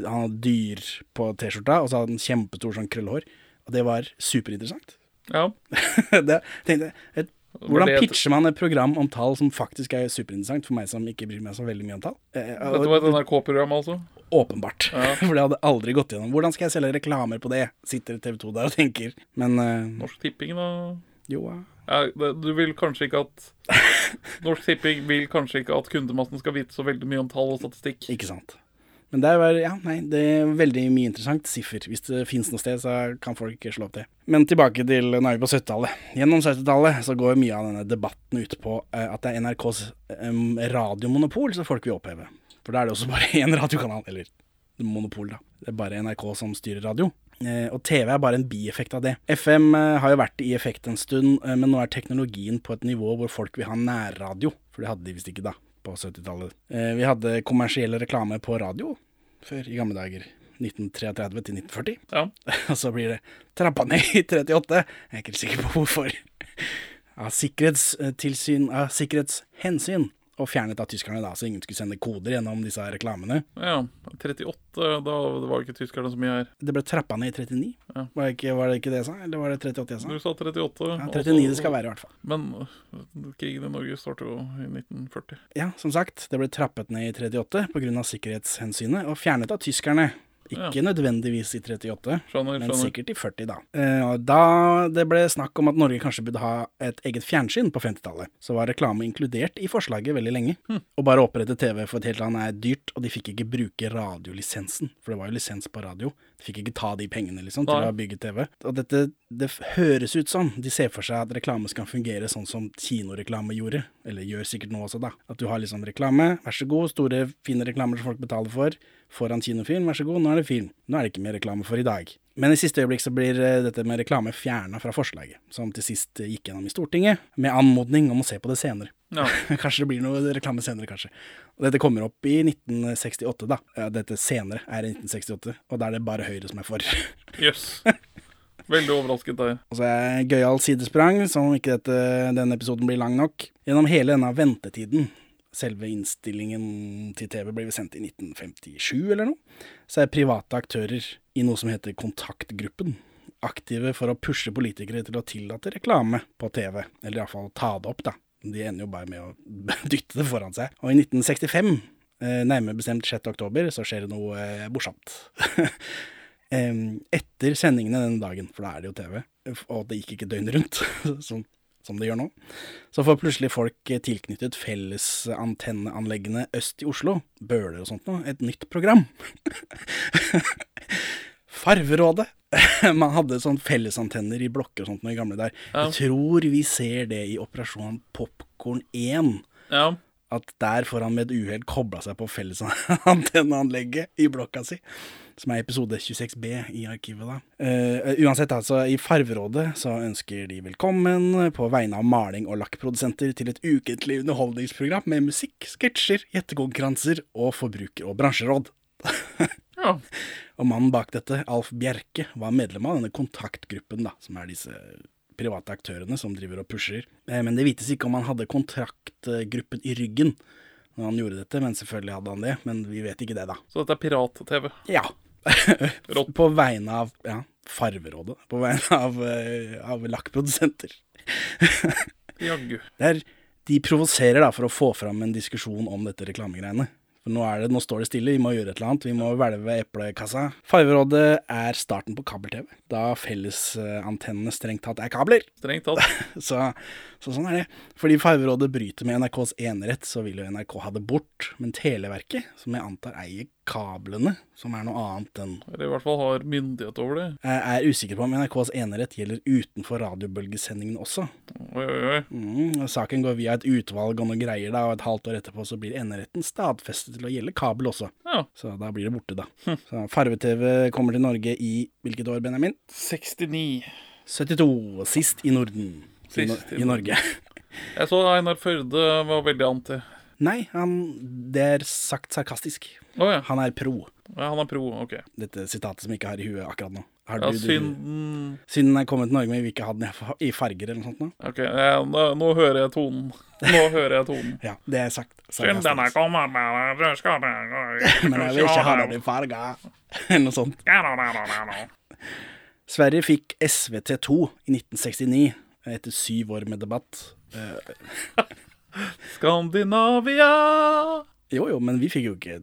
Han hadde dyr på T-skjorta, og så hadde han kjempestor sånn krøllhår. Og det var superinteressant. Ja. (laughs) det, tenkte jeg, hvordan pitcher man et program om tall som faktisk er superinteressant for meg som ikke bryr meg så veldig mye om tall? Eh, og- Dette var et NRK-program, altså? Åpenbart. Ja. (laughs) For det hadde aldri gått gjennom. Hvordan skal jeg selge reklamer på det? Sitter TV 2 der og tenker. Men eh, Norsk Tipping, da? jo ja. Ja, det, du vil kanskje ikke at (laughs) Norsk Tipping vil kanskje ikke at kundemassen skal vite så veldig mye om tall og statistikk. Ikke sant. Men det er, ja, nei, det er veldig mye interessant. Siffer. Hvis det fins noe sted, så kan folk slå opp det. Men tilbake til Nå er vi på 70-tallet. Gjennom 70-tallet så går mye av denne debatten ut på eh, at det er NRKs um, radiomonopol som folk vil oppheve. For da er det også (laughs) bare én radiokanal. Eller monopol, da. Det er bare NRK som styrer radio. Eh, og TV er bare en bieffekt av det. FM eh, har jo vært i effekt en stund, men nå er teknologien på et nivå hvor folk vil ha nærradio. For det hadde de visst ikke da, på 70-tallet. Eh, vi hadde kommersiell reklame på radio før i gamle dager. 1933 til 1940. Ja. (laughs) Og så blir det trappa ned i 38. Jeg er ikke helt sikker på hvorfor. Av sikkerhetstilsyn, av sikkerhetshensyn. Og fjernet av tyskerne, da, så ingen skulle sende koder gjennom disse her reklamene. ja. 38, da var det ikke tyskerne så mye her. Det ble trappa ned i 39. Ja. Var, det ikke, var det ikke det jeg sa, eller var det 38 jeg sa? Du sa 38. Ja, altså- 39 det skal være, i hvert fall. Men øh, krigen i Norge startet jo i 1940. Ja, som sagt, det ble trappet ned i 38 pga. sikkerhetshensynet, og fjernet av tyskerne. Ikke nødvendigvis i 38, Skjønner, men skjønner. sikkert i 40, da. Eh, og da det ble snakk om at Norge kanskje burde ha et eget fjernsyn på 50-tallet, så var reklame inkludert i forslaget veldig lenge. Hm. Å bare opprette TV for et helt land er dyrt, og de fikk ikke bruke radiolisensen, for det var jo lisens på radio. De Fikk ikke ta de pengene, liksom, til å bygge TV. Og dette det høres ut som de ser for seg at reklame skal fungere sånn som kinoreklame gjorde. Eller gjør sikkert nå også, da. At du har liksom reklame, vær så god, store, fine reklamer som folk betaler for. Foran kinofilm, vær så god, nå er det film. Nå er det ikke mer reklame for i dag. Men i siste øyeblikk så blir eh, dette med reklame fjerna fra forslaget, som til sist eh, gikk gjennom i Stortinget, med anmodning om å se på det senere. Ja. (laughs) kanskje det blir noe reklame senere, kanskje. Og dette kommer opp i 1968, da. Dette senere er i 1968, og da er det bare Høyre som er for. (laughs) Jøss. Veldig overrasket der. Og så er gøyal sidesprang, som om ikke dette, denne episoden blir lang nok. Gjennom hele denne ventetiden, selve innstillingen til TV ble sendt i 1957 eller noe, så er private aktører i noe som heter Kontaktgruppen aktive for å pushe politikere til å tillate reklame på TV, eller iallfall ta det opp, da. De ender jo bare med å (laughs) dytte det foran seg. Og i 1965, eh, nærmere bestemt 6. oktober, så skjer det noe eh, morsomt. (laughs) Etter sendingene den dagen, for da er det jo TV, og det gikk ikke døgnet rundt, (laughs) som, som det gjør nå, så får plutselig folk eh, tilknyttet fellesantenneanleggene øst i Oslo, Bøler og sånt noe, et nytt program. (laughs) Farverådet. (laughs) Man hadde sånn fellesantenner i blokker og sånt noe i gamle der. Ja. Jeg tror vi ser det i Operasjon Popkorn 1 Ja. at der får han med et uhell kobla seg på fellesantenneanlegget i blokka si. Som er episode 26B i arkivet, da. Uh, uansett, altså, i Farverådet så ønsker de velkommen på vegne av maling- og lakkprodusenter til et ukentlig underholdningsprogram med musikk, sketsjer, gjettekonkurranser og forbruker- og bransjeråd. ja. (laughs) Og mannen bak dette, Alf Bjerke, var medlem av denne kontaktgruppen, da, som er disse private aktørene som driver og pusher. Eh, Men det vites ikke om han hadde kontraktgruppen i ryggen når han gjorde dette, men selvfølgelig hadde han det. Men vi vet ikke det, da. Så dette er pirat-TV. Ja. (laughs) På vegne av ja, Farverådet. På vegne av, eh, av lakkprodusenter. (laughs) Jaggu. De provoserer da for å få fram en diskusjon om dette reklamegreiene. For nå, er det, nå står det stille, vi må gjøre et eller annet. Vi må hvelve eplekassa. Farverådet er starten på kabel-TV, da fellesantennene strengt tatt er kabler. Strengt tatt. (laughs) Så, så sånn er det. Fordi Farverådet bryter med NRKs enerett, så vil jo NRK ha det bort. Men Televerket, som jeg antar eier kablene, som er noe annet enn Eller i hvert fall har myndighet over det. Jeg er usikker på om NRKs enerett gjelder utenfor radiobølgesendingen også. Oi, oi, oi. Mm, saken går via et utvalg og noe greier, da, og et halvt år etterpå så blir eneretten stadfestet til å gjelde kabel også. Ja. Så da blir det borte, da. Så Farve-TV kommer til Norge i hvilket år, Benjamin? 69. 72. Sist i Norden. I, i Norge. (laughs) Jeg så Einar Førde var veldig anti. Nei, han, det er sagt sarkastisk. Oh, ja. Han er pro. ja. Han er pro, OK. Dette sitatet som jeg ikke har i huet akkurat nå. Har Ja, du- synden Synden er kommet til Norge, men vi ikke ha den i farger eller noe sånt nå. OK, nå, nå hører jeg tonen. Nå hører jeg tonen. (laughs) Ja, det er sagt Synden er kommet med rødskade (laughs) Men jeg vil ikke ha den i farger. Eller noe sånt. Sverige fikk SVT2 i 1969, etter syv år med debatt. Eh, (laughs) Skandinavia! Jo, jo, men vi fikk jo ikke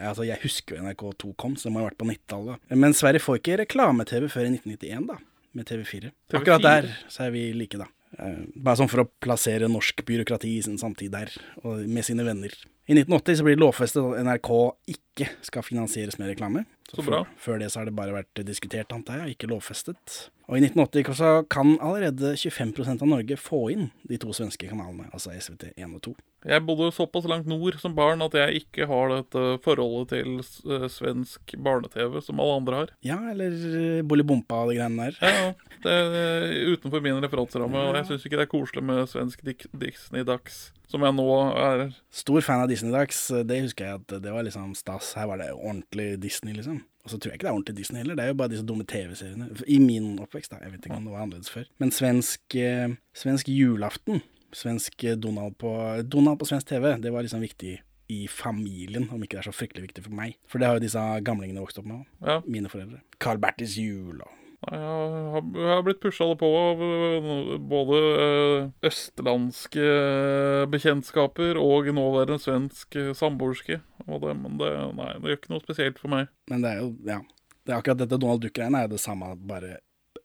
Altså, Jeg husker jo NRK2 kom, så det må ha vært på 90-tallet. Men Sverige får ikke reklame-TV før i 1991, da. Med TV4. TV4. Akkurat der så er vi like, da. Eh, Bare sånn for å plassere norsk byråkrati i sin samtid der, og med sine venner. I 1980 så blir det lovfestet at NRK ikke skal finansieres med reklame. Så bra. Før, før det så har det bare vært diskutert, antar jeg, ikke lovfestet. Og i 1980 så kan allerede 25% av Norge få inn de to svenske kanalene, altså SVT1 og 2. Jeg bodde såpass langt nord som barn at jeg ikke har dette forholdet til eh, svensk barne-TV som alle andre har. Ja, eller eh, Bolibompa og de greiene der. Ja, det er utenfor min referanseramme, og jeg syns ikke det er koselig med svensk Disney-dags, som jeg nå er Stor fan av Disney-dags. Det husker jeg at det var liksom stas. Her var det ordentlig Disney, liksom. Og så tror jeg ikke det er ordentlig Disney heller, det er jo bare disse dumme TV-seriene. I min oppvekst, da. Jeg vet ikke om det var annerledes før. Men svensk, eh, svensk julaften, svensk eh, Donald på, Donald på svensk TV, det var liksom viktig i familien, om ikke det er så fryktelig viktig for meg. For det har jo disse gamlingene vokst opp med òg. Ja. Mine foreldre. Carl Bertis jul og Jeg har, blitt pusha på av øh, både øh, østlandske øh, bekjentskaper og nåværende svensk samboerske. Men det, nei, det gjør ikke noe spesielt for meg. Men det er jo, ja. Det er akkurat dette Donald Duck-greiene er jo det samme, bare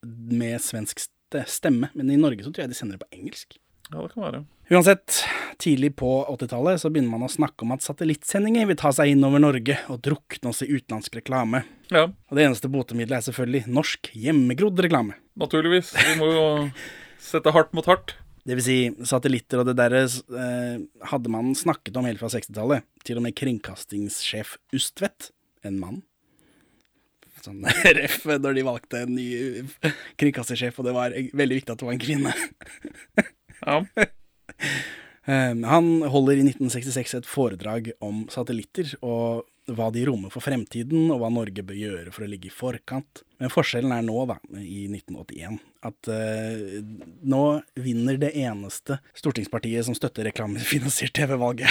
med svensk stemme. Men i Norge så tror jeg de sender det på engelsk. Ja, det kan være. Uansett, tidlig på 80-tallet så begynner man å snakke om at satellittsendinger vil ta seg inn over Norge og drukne oss i utenlandsk reklame. Ja, Og det eneste botemiddelet er selvfølgelig norsk hjemmegrodd reklame. naturligvis. Vi må jo sette hardt mot hardt. Det vil si, satellitter og det derre eh, hadde man snakket om helt fra 60-tallet. Til og med kringkastingssjef Ustvedt, en mann. Sånn (laughs) ref når de valgte en ny kringkastersjef, og det var veldig viktig at det var en kvinne. (laughs) Ja. Eh, han holder i 1966 et foredrag om satellitter og hva de rommer for fremtiden, og hva Norge bør gjøre for å ligge i forkant. Men forskjellen er nå, da, i 1981, at uh, nå vinner det eneste stortingspartiet som støtter reklamefinansiert TV-valget.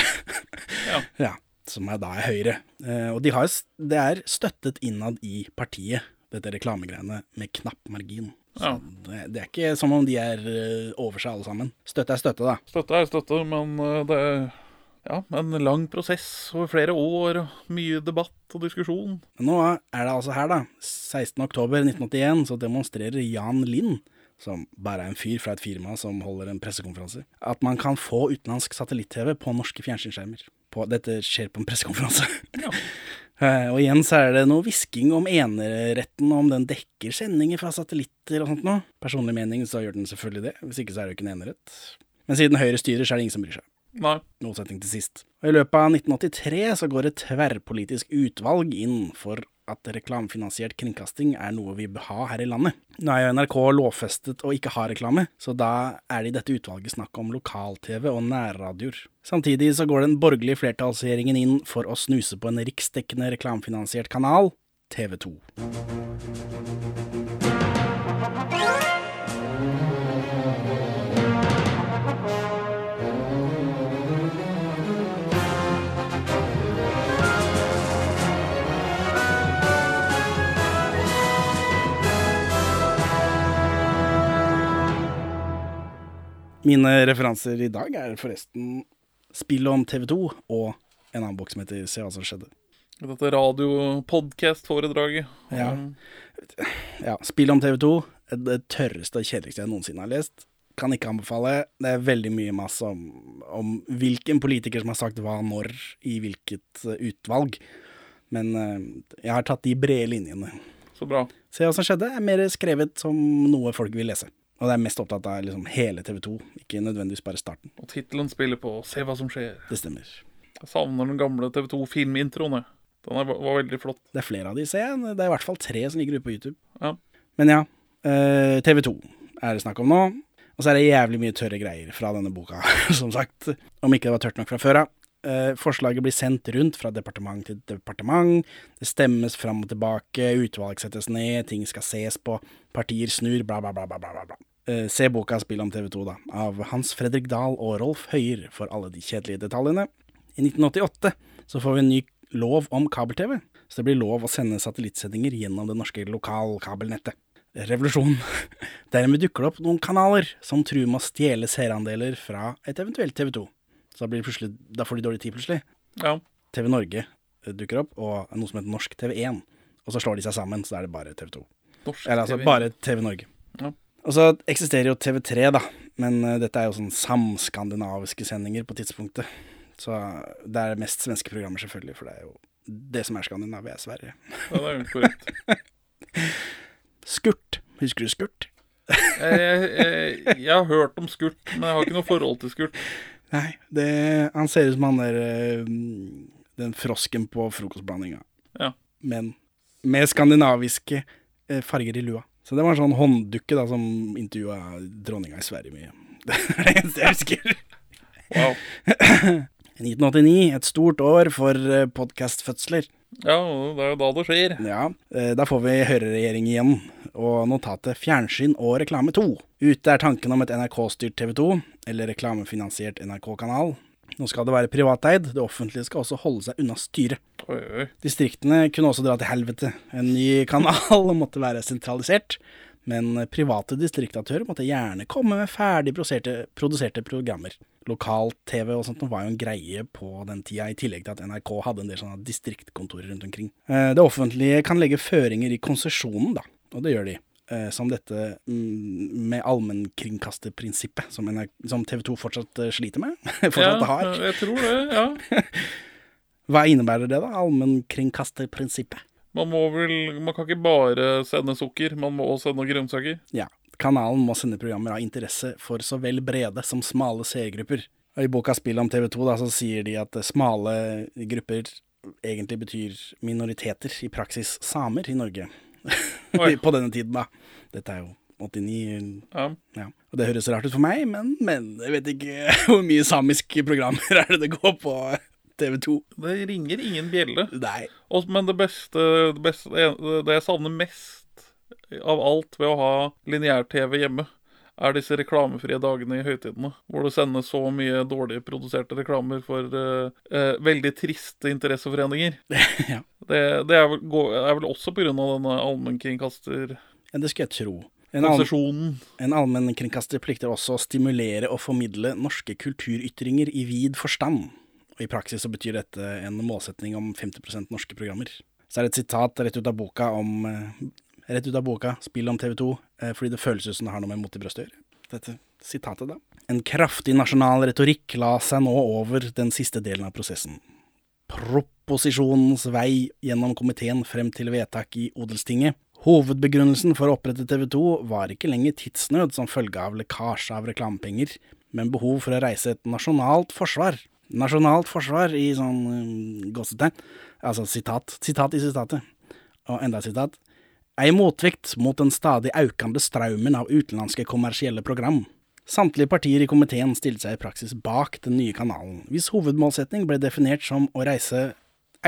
Ja. (laughs) ja. Som er da er Høyre. Uh, og de har, det er støttet innad i partiet, dette reklamegreiene, med knapp margin. Ja. det, det er ikke som om de er eh, over seg alle sammen. Støtte er støtte, da. Støtte er støtte, men eh, det er ja, en lang prosess over flere år og mye debatt og diskusjon. Men nå er det altså her, da. 16.10.1981 så demonstrerer Jan Lind, som bare er en fyr fra et firma som holder en pressekonferanse, at man kan få utenlandsk satellitt-TV på norske fjernsynsskjermer. På, dette skjer på en pressekonferanse. Ja. (laughs) Eh, og igjen så er det noe hvisking om eneretten, om den dekker sendinger fra satellitter og sånt noe. Personlig mening så gjør den selvfølgelig det, hvis ikke så er det jo ikke en enerett. Men siden Høyre styrer, så er det ingen som bryr seg Nei. motsetning til sist. Og I løpet av 1983 så går et tverrpolitisk utvalg inn for at reklamefinansiert kringkasting er noe vi bør ha her i landet. Nå er jo NRK lovfestet å ikke ha reklame, så da er det i dette utvalget snakk om lokal-TV og nærradioer. Samtidig så går den borgerlige flertallsregjeringen inn for å snuse på en riksdekkende reklamefinansiert kanal, TV 2. Mine referanser i dag er forresten spillet om TV 2 og en annen bok som heter Se hva som skjedde. Dette radio-podkast-foredraget. Ja. Ja, Spill om TV 2. Det tørreste og kjedeligste jeg noensinne har lest. Kan ikke anbefale. Det er veldig mye masse om, om hvilken politiker som har sagt hva når i hvilket eh, utvalg. Men eh, jeg har tatt de brede linjene. Så bra. Se hva som skjedde er mer skrevet som noe folk vil lese. Og det er mest opptatt av liksom hele TV 2, ikke nødvendigvis bare starten. Og tittelen spiller på Se hva som skjer. Det stemmer. Jeg savner den gamle TV 2-filmintroene. Den er, var veldig flott. Det er flere av de, ser jeg. Det er i hvert fall tre som ligger ute på YouTube. Ja. Men ja, eh, TV 2 er det snakk om nå. Og så er det jævlig mye tørre greier fra denne boka, (laughs) som sagt. Om ikke det var tørt nok fra før av. Eh, forslaget blir sendt rundt fra departement til departement. Det stemmes fram og tilbake, utvalg settes ned, ting skal ses på, partier snur, bla, bla, bla, bla, bla. Eh, se boka Spill om TV 2, da, av Hans Fredrik Dahl og Rolf Høyer for alle de kjedelige detaljene. I 1988 så får vi en ny lov om kabel-TV, så det blir lov å sende satellittsendinger gjennom det norske lokalkabelnettet. Revolusjon. (laughs) Dermed dukker det opp noen kanaler som truer med å stjele seerandeler fra et eventuelt TV 2. Så da, blir det plutselig, da får de dårlig tid plutselig. Ja. TV Norge eh, dukker opp, og noe som heter Norsk TV1. Og så slår de seg sammen, så er det bare TV 2. Norsk Eller altså TV. bare TV Norge. Ja. Og så eksisterer jo TV3, da. Men uh, dette er jo sånn samskandinaviske sendinger på tidspunktet. Så det er mest svenske programmer, selvfølgelig, for det er jo det som er Skandinavia, er Sverige. Ja, det er jo korrekt. (laughs) Skurt. Husker du Skurt? Jeg, jeg, jeg, jeg har hørt om Skurt, men jeg har ikke noe forhold til Skurt. Nei, det, han ser ut som han der eh, Den frosken på frokostblandinga. Ja. Men med skandinaviske eh, farger i lua. Så det var en sånn hånddukke da som intervjua dronninga i Sverige mye. (laughs) Det er det eneste jeg husker. Wow. (clears throat) 1989, et stort år for podkastfødsler. Ja, det er jo da det skjer. Ja, eh, da får vi høyreregjering igjen, og notatet Fjernsyn og reklame 2. Ute er tanken om et NRK-styrt TV 2, eller reklamefinansiert NRK-kanal. Nå skal det være privateid, det offentlige skal også holde seg unna styret. Oi, oi. Distriktene kunne også dra til helvete. En ny kanal (laughs) måtte være sentralisert, men private distriktaktører måtte gjerne komme med ferdig produserte, produserte programmer. Lokal-TV og sånt var jo en greie på den tida, i tillegg til at NRK hadde en del sånne distriktkontorer rundt omkring. Eh, Det offentlige kan legge føringer i konsesjonen, da, og det gjør de. eh, som dette mm, med allmennkringkasterprinsippet, som, som TV 2 fortsatt eh, sliter med. (laughs) fortsatt ja, har. Jeg tror det, ja. (laughs) Hva innebærer det, da? Allmennkringkasterprinsippet? Man må vel Man kan ikke bare sende sukker, man må også sende grønnsaker. Ja. Kanalen må sende programmer av interesse for så vel brede som smale seergrupper. Og I boka Spill om TV 2 da, så sier de at smale grupper egentlig betyr minoriteter, i praksis samer, i Norge. (laughs) På denne tiden, da. Dette er jo 89 Ja. ja. Og det høres rart ut for meg, men, men jeg vet ikke (laughs) hvor mye samiske programmer er det det går på TV 2. Det ringer ingen bjelle. Nei. Og, men det beste, det beste det, det jeg savner mest av alt ved å ha lineær-TV hjemme, er disse reklamefrie dagene i høytidene. Hvor det sendes så mye dårlig produserte reklamer for uh, uh, veldig triste interesseforeninger. (laughs) ja. Det, det er, vel, er vel også pga. denne allmennkringkaster... det skal jeg tro. En, all, en allmennkringkaster plikter også å stimulere og formidle norske kulturytringer i vid forstand. Og I praksis så betyr dette en målsetning om 50% norske programmer. Så er det et sitat rett ut av boka om eh, Rett ut av boka, spill om TV 2, eh, fordi det føles ut som det har noe med mot i brøstet å gjøre. Dette sitatet, da. En kraftig nasjonal retorikk la seg nå over den siste delen av prosessen. Proposisjonens vei gjennom komiteen frem til vedtak i Odelstinget. Hovedbegrunnelsen for å opprette TV 2 var ikke lenger tidsnød som følge av lekkasje av reklamepenger, men behov for å reise et nasjonalt forsvar. Nasjonalt forsvar i sånn um, gåsetegn. Altså sitat. Sitat i sitatet. Og enda sitat. Ei motvekt mot den stadig økende straumen av utenlandske kommersielle program. Samtlige partier i komiteen stilte seg i praksis bak den nye kanalen, hvis hovedmålsetning ble definert som å reise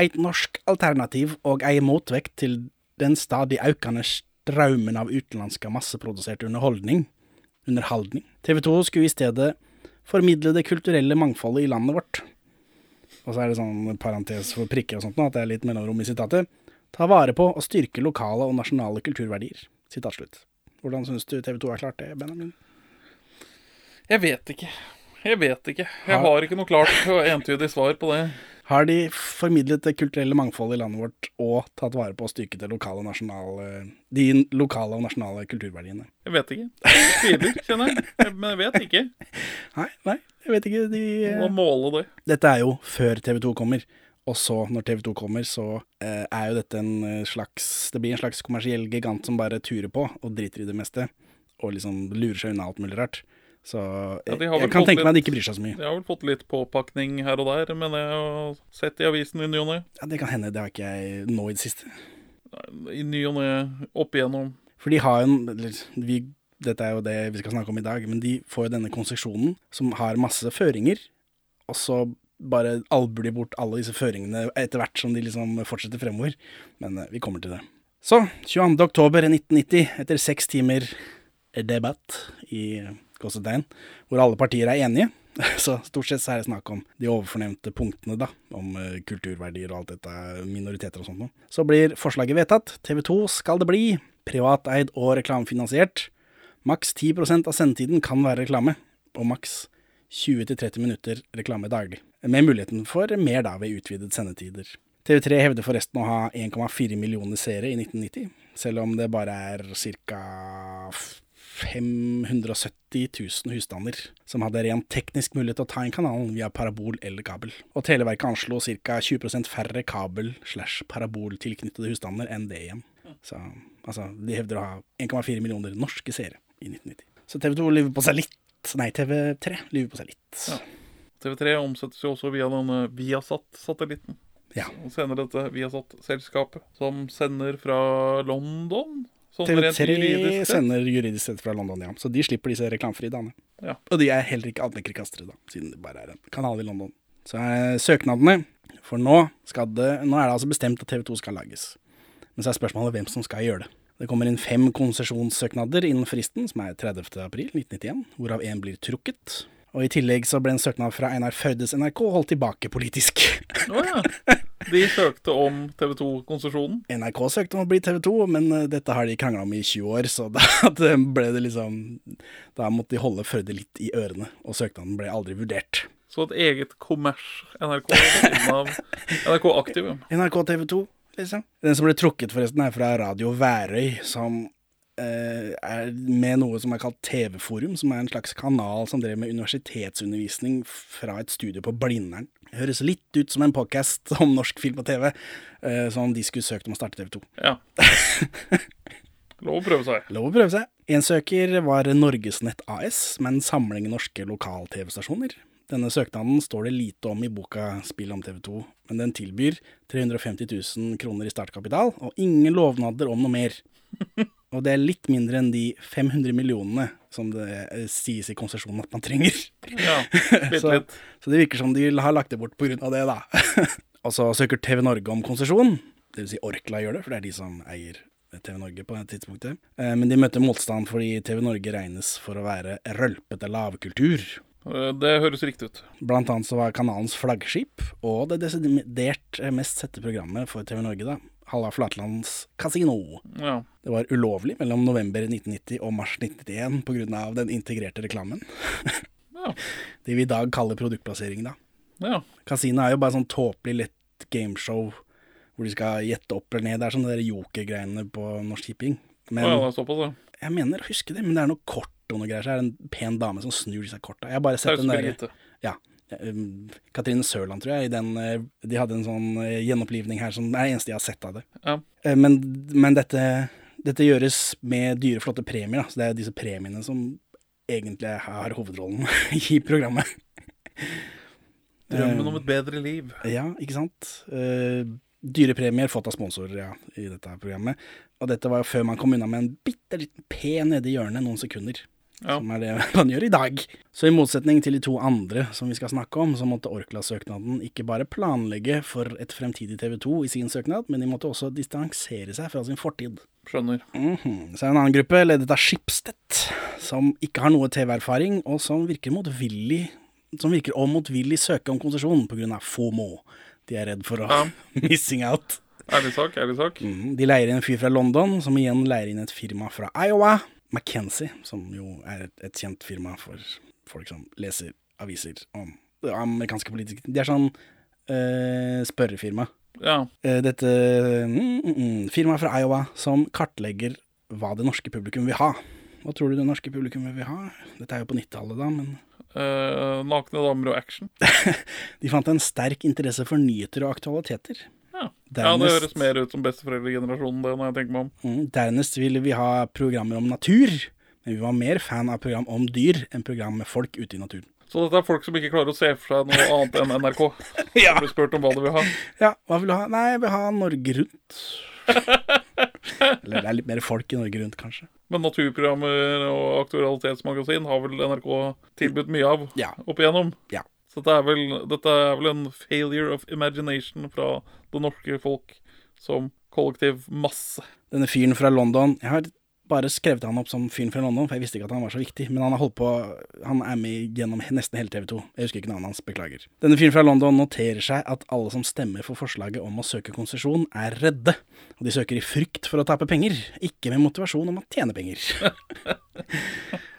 eit norsk alternativ og ei motvekt til den stadig økende straumen av utenlandske masseprodusert underholdning. Underholdning. TV 2 skulle i stedet formidle det kulturelle mangfoldet i landet vårt. Og så er det sånn parentes for prikker og sånt nå, at det er litt mellomrom i sitatet. Ta vare på og styrke lokale og nasjonale kulturverdier. Slutt. Hvordan syns du TV 2 har klart det, Benjamin? Jeg vet ikke. Jeg vet ikke. Jeg har ikke noe klart og entydig svar på det. Har de formidlet det kulturelle mangfoldet i landet vårt og tatt vare på å styrke det lokale og nasjonale, de lokale og nasjonale kulturverdiene? Jeg vet ikke. Tviler, kjenner. Jeg- Men jeg vet ikke. Nei, nei, jeg vet ikke. De, Må måle det. Dette er jo før TV 2 kommer. Og så, når TV 2 kommer, så eh, er jo dette en eh, slags Det blir en slags kommersiell gigant som bare turer på og driter i det meste. Og liksom lurer seg unna alt mulig rart. Så jeg, ja, jeg kan tenke meg at de ikke bryr seg så mye. De har vel fått litt påpakning her og der, men jeg har sett i avisen i ny og ne. Ja, Det kan hende, det har ikke jeg nå i det siste. I ny og ne opp igjennom. For de har en vi, Dette er jo det vi skal snakke om i dag, men de får jo denne konsesjonen som har masse føringer, og så bare albuer bort alle disse føringene etter hvert som de liksom fortsetter fremover. Men eh, vi kommer til det. Så, 22. oktober 1990, etter seks timer debatt i Gåsetegn, hvor alle partier er enige, (laughs) så stort sett så er det snakk om de overfornevnte punktene, da, om eh, kulturverdier og alt dette, minoriteter og sånt noe. Så blir forslaget vedtatt. TV 2 skal det bli. Privateid og reklamefinansiert. Maks 10% av sendetiden kan være reklame, og maks 20-30 minutter reklame daglig. Med muligheten for mer da ved utvidet sendetider. TV3 hevder forresten å ha 1,4 millioner seere i 1990, selv om det bare er ca. 570 000 husstander som hadde rent teknisk mulighet til å ta inn kanalen via parabol eller kabel. Og Televerket anslo ca. 20% færre kabel- slash paraboltilknyttede husstander enn det igjen. Så altså, de hevder å ha 1,4 millioner norske seere i 1990. Så TV 2 lever på seg litt. Nei, TV3 lyver på seg litt. Ja. TV3 omsettes jo også via denne Viasat-satellitten. Ja. Og senere dette Viasat-selskapet, som sender fra London. Sånn TV3 juridisk sender juridisk sett fra London, ja. Så de slipper disse reklamefrie dagene. Ja. Og de er heller ikke allmennkringkastere, da, siden det bare er en kanal i London. Så er søknadene For nå, det, nå er det altså bestemt at TV 2 skal lages. Men så er spørsmålet hvem som skal gjøre det. Det kommer inn fem konsesjonssøknader innen fristen, som er 30. april 1991, hvorav én blir trukket. Og I tillegg så ble en søknad fra Einar Førdes NRK holdt tilbake politisk. Å ja. De søkte om TV 2-konsesjonen. NRK søkte om å bli TV 2, men eh, dette har de krangla om i 20 år, så (laughs) da ble det liksom Da måtte de holde Førde litt i ørene, og søknaden ble aldri vurdert. Så et eget kommers-NRK av NRK Aktiv. ja. (laughs) NRK TV 2, liksom. Den som ble trukket, forresten, er fra Radio Værøy, som eh, er med noe som er kalt TV-forum, som er en slags kanal som drev med universitetsundervisning fra et studio på Blindern. Høres litt ut som en podcast om norsk film og TV, eh, som de skulle søkt om å starte TV 2. Ja. Lov å prøve seg. Lov å prøve seg. En søker var Norgesnett AS, med en samling norske lokal-TV-stasjoner. Denne søknaden står det lite om i boka Spill om TV 2, men den tilbyr 350 000 kroner i startkapital, og ingen lovnader om noe mer. (laughs) Og det er litt mindre enn de 500 millionene som det eh, sies i konsesjonen at man trenger. Ja, (laughs) litt, så, litt. så det virker som de har lagt det bort av det, da. (laughs) og så søker TV Norge om konsesjon. Det vil si Orkla gjør det, for det er de som eier TV Norge på det tidspunktet. Eh, Men de møter motstand fordi TV Norge regnes for å være rølpete lavkultur. Eh, Det høres riktig ut. Blant annet så var kanalens flaggskip og det desidert mest sette programmet for TV Norge, da. Halla Flatlands Casino. Ja. Det var ulovlig mellom november 1990 og mars 1991 pga. den integrerte reklamen. (laughs) Ja. Det vi i dag kaller produktplassering, da. ja. Casino er jo bare sånn tåpelig lett gameshow hvor de skal gjette opp eller ned. Det er sånn de der på Norsk Tipping. Men ja, det er såpass, ja. jeg mener å huske det, men det er noe kort og noe greier. Så er det en pen dame som snur disse korta. Jeg har bare sett den der Ja. um, Katrine Sørland, tror jeg. I den, eh, de hadde en sånn eh, gjenopplivning her som er det eneste jeg har sett av det. Ja. Eh, Men, men dette, dette gjøres med dyre, flotte premier. Da. Så det er disse premiene som egentlig har hovedrollen (laughs) i programmet. Drømmen om et bedre liv. Ja, ikke sant. Dyre premier fått av sponsorer ja, i dette programmet. Og dette var jo før man kom unna med en bitte liten P nede i hjørnet noen sekunder. Ja. Som er det (laughs) man gjør i dag. Så i motsetning til de to andre som vi skal snakke om, så måtte Orkla-søknaden ikke bare planlegge for et fremtidig TV 2 i sin søknad, men de måtte også distansere seg fra sin fortid. Skjønner. Mhm. Så er det en annen gruppe, ledet av Skipstedt, som ikke har noe TV-erfaring, og som virker motvillig som virker å motvillig søke om konsesjon pga. FOMO. De er redd for å Ja. (laughs) missing out. Ærlig sak, ærlig sak. Mhm. De leier inn en fyr fra London, som igjen leier inn et firma fra Iowa. McKenzie, som jo er et, et kjent firma for folk som leser aviser om amerikanske politikere. De er sånn eh, spørrefirma. Ja. Eh, dette mm, mm, mm, firmaet fra Iowa som kartlegger hva det norske publikum vil ha. Hva tror du det norske publikum vil ha? Dette er jo på 90-tallet, da, men Eh, nakne damer og action. (laughs) de fant en sterk interesse for nyheter og aktualiteter. Ja. ja, det høres mer ut som besteforeldregenerasjonen, det, når jeg tenker meg om. Mm, Dernest ville vi ha programmer om natur, men vi var mer fan av program om dyr enn program med folk ute i naturen. Så dette er folk som ikke klarer å se for seg noe annet enn NRK. (laughs) Ja. Blir spurt om hva de vil ha. Ja, hva vil du ha? Nei, jeg vil ha Norge Rundt. (laughs) Eller det er litt mer folk i Norge Rundt, kanskje. Men naturprogrammer og aktualitetsmagasin har vel NRK tilbudt mye av Ja. opp igjennom. Ja. Så dette er, vel, dette er vel en failure of imagination fra det norske folk som kollektiv masse. Denne fyren fra London Jeg har bare skrevet han opp som fyren fra London, for jeg visste ikke at han var så viktig. Men han har holdt på Han er med gjennom nesten hele TV 2. Jeg husker ikke navnet hans, beklager. Denne fyren fra London noterer seg at alle som stemmer for forslaget om å søke konsesjon, er redde. Og de søker i frykt for å tape penger, ikke med motivasjon om å tjene penger. (laughs) (laughs)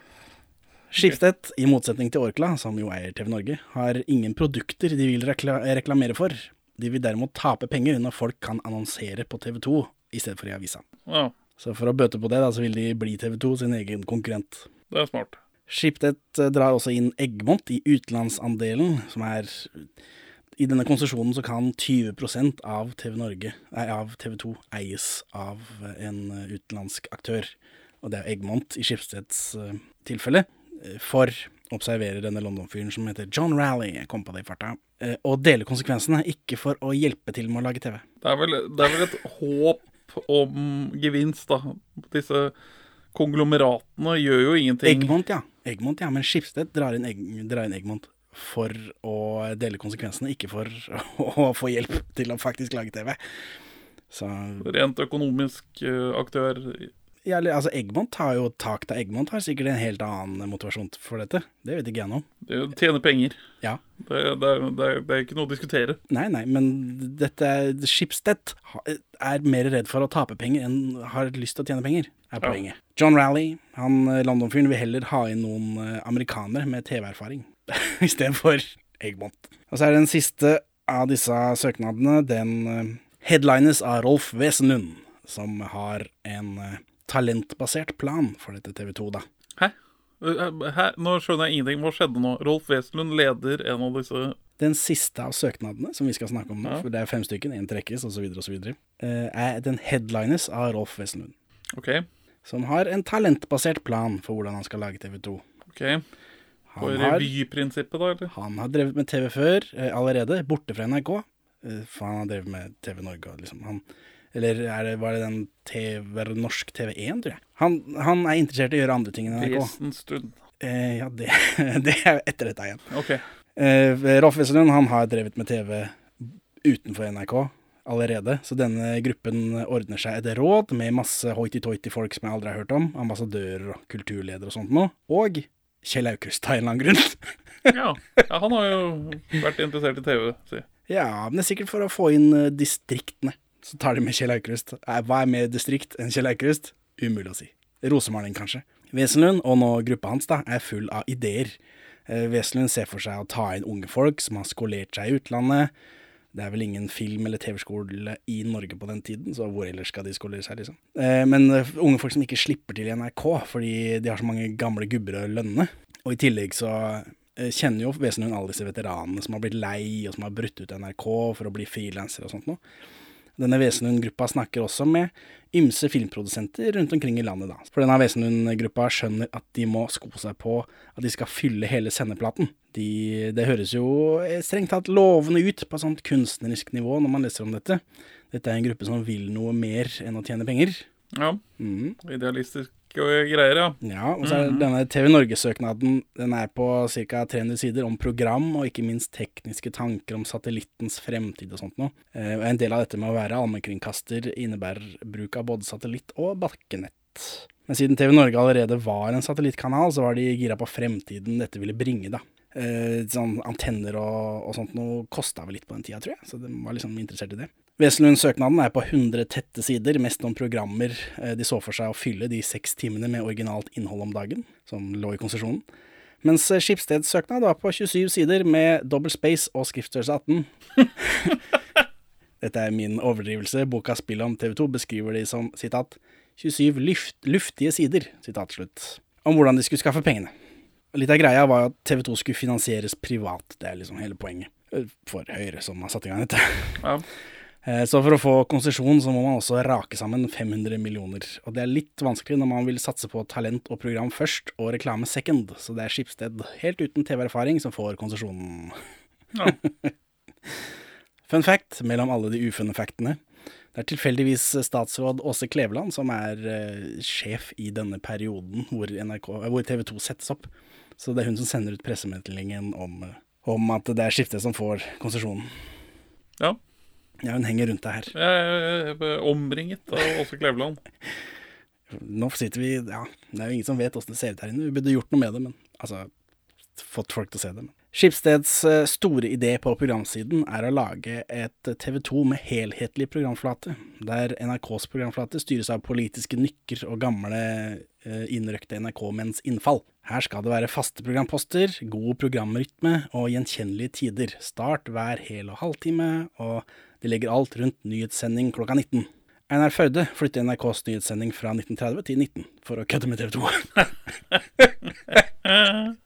Skipsted, i motsetning til Orkla, som jo eier TV Norge, har ingen produkter de vil rekla reklamere for. De vil derimot tape penger når folk kan annonsere på TV 2 i stedet for i avisa. Ja, Så for å bøte på det, da, så vil de bli TV 2 sin egen konkurrent. det er smart. Schibsted eh, drar også inn Eggmont i utenlandsandelen, som er I denne konsesjonen så kan 20% av TV Norge, nei, av TV 2 eies av en eh, utenlandsk aktør. Og det er Eggmont i Schibsteds eh, tilfelle. For observerer denne London-fyren som heter John Rally, jeg kom på det i farta, eh, og deler konsekvensene, ikke for å hjelpe til med å lage TV. Det er vel, det er vel et håp om gevinst, da. Disse konglomeratene gjør jo ingenting. Egmont, ja. Egmont, ja. Men Schibsted drar inn, Egg, drar inn Egmont for å dele konsekvensene, ikke for (laughs) å få hjelp til å faktisk lage TV. Så Rent økonomisk eh, aktør. Ja, altså Eggmont har jo tak til Eggmont har sikkert en helt annen motivasjon for dette. Det vet ikke jeg noe om. Det tjene penger. Ja. Det, det, er- det, er- det er ikke noe å diskutere. Nei, nei, men dette Schibsted er mer redd for å tape penger enn har lyst til å tjene penger, er Ja. poenget. John Rally, han eh, London-fyren, vil heller ha inn noen eh, amerikanere med TV-erfaring (laughs) istedenfor Eggmont. Og så er det den siste av disse søknadene, den eh, headlines av Rolf Wesenlund, som har en talentbasert plan for dette TV 2, da. Hæ? Hæ? Nå skjønner jeg ingenting. Hva skjedde nå? Rolf Wesenlund leder en av disse Den siste av søknadene som vi skal snakke om nå, Ja. for det er fem stykken, én trekkes osv., osv., er den headlines av Rolf Wesenlund. OK. Som har en talentbasert plan for hvordan han skal lage TV 2. ok På revyprinsippet, da, eller? han har drevet med TV før, eh, allerede, borte fra NRK. Eh, for han har drevet med TV Norge og liksom han, Eller er det, var det den TV, norsk TV1, tror jeg. Han, han er interessert i å gjøre andre ting enn NRK. Presens stund. Eh, ja, det, (laughs) det er etter dette igjen. OK. Eh, Rolf Wesenlund han har drevet med TV utenfor NRK allerede, så denne gruppen ordner seg et råd med masse hoity-toity-folk som jeg aldri har hørt om, ambassadører og kulturledere og sånt noe, og Kjell Aukrust av en eller annen grunn. Ja. ja. Han har jo vært interessert i TV, si. ja, men det er sikkert for å få inn eh, distriktene. Så tar de med Kjell Aukrust. Eh, Hva er mer distrikt enn Kjell Aukrust? Umulig å si. Rosemaling, kanskje. Wesenlund, og nå gruppa hans, da, er full av ideer. Eh, Wesenlund ser for seg å ta inn unge folk som har skolert seg i utlandet. Det er vel ingen film- eller TV-skole i Norge på den tiden, så hvor ellers skal de skolere seg, liksom. Eh, Men eh, unge folk som ikke slipper til i NRK, fordi de har så mange gamle gubber å lønne. Og i tillegg så eh, kjenner jo Wesenlund alle disse veteranene som har blitt lei, og som har brutt ut NRK for å bli frilansere og sånt noe. Denne Wesenlund-gruppa snakker også med ymse filmprodusenter rundt omkring i landet, da. For denne Wesenlund-gruppa skjønner at de må sko seg på at de skal fylle hele sendeplaten. De, det høres jo strengt tatt lovende ut på et sånt kunstnerisk nivå når man leser om dette. Dette er en gruppe som vil noe mer enn å tjene penger. Ja. Mhm. Idealistiske greier, ja. Ja, og så er denne TV Norge-søknaden Den er på ca. 300 sider om program, og ikke minst tekniske tanker om satellittens fremtid og sånt noe. Eh, En del av dette med å være allmennkringkaster innebærer bruk av både satellitt og bakkenett. Men siden TV Norge allerede var en satellittkanal, så var de gira på fremtiden dette ville bringe, da. Eh, sånn antenner og, og sånt noe kosta vel litt på den tida, tror jeg, så de var liksom interessert i det. Wesenlund-søknaden er på 100 tette sider, mest om programmer eh, de så for seg å fylle de seks timene med originalt innhold om dagen, som lå i konsesjonen. Mens eh, Skipsteds søknad var på 27 sider med double space og skriftstørrelse 18. (laughs) Dette er min overdrivelse. Boka Spill om TV 2 beskriver de som sitat 27 luft, luftige sider, citat slutt, om hvordan de skulle skaffe pengene. Litt av greia var at TV 2 skulle finansieres privat, det er liksom hele poenget. eh, For Høyre, som har satt i gang dette. ja. (laughs) Eh, Så for å få konsesjon så må man også rake sammen 500 millioner. Og det er litt vanskelig når man vil satse på talent og program først, og reklame second. Så det er Skipsted, helt uten TV-erfaring, som får konsesjonen. Ja. (laughs) Fun fact mellom alle de ufunne factene. Det er tilfeldigvis statsråd Åse Kleveland som er eh, sjef i denne perioden hvor, NRK, eh, hvor TV 2 settes opp. Så det er hun som sender ut pressemeldingen om, om at det er Skipsted som får konsesjonen. ja. Ja, hun henger rundt deg her. Jeg er omringet av Åse Kleveland. (laughs) Nå sitter vi Ja, det er jo ingen som vet åssen det ser ut her inne. Vi burde gjort noe med det, men altså Fått folk til å se det. Men. Skipsteds eh, store idé på programsiden er å lage et TV 2 med helhetlig programflate, der NRKs programflate styres av politiske nykker og gamle eh, innrøkte NRK-menns innfall. Her skal det være faste programposter, god programrytme og gjenkjennelige tider. Start hver hel og halvtime, og de legger alt rundt nyhetssending klokka 19. Einar Førde flytter NRKs nyhetssending fra 1930 til 19, for å kødde med TV 2. (laughs)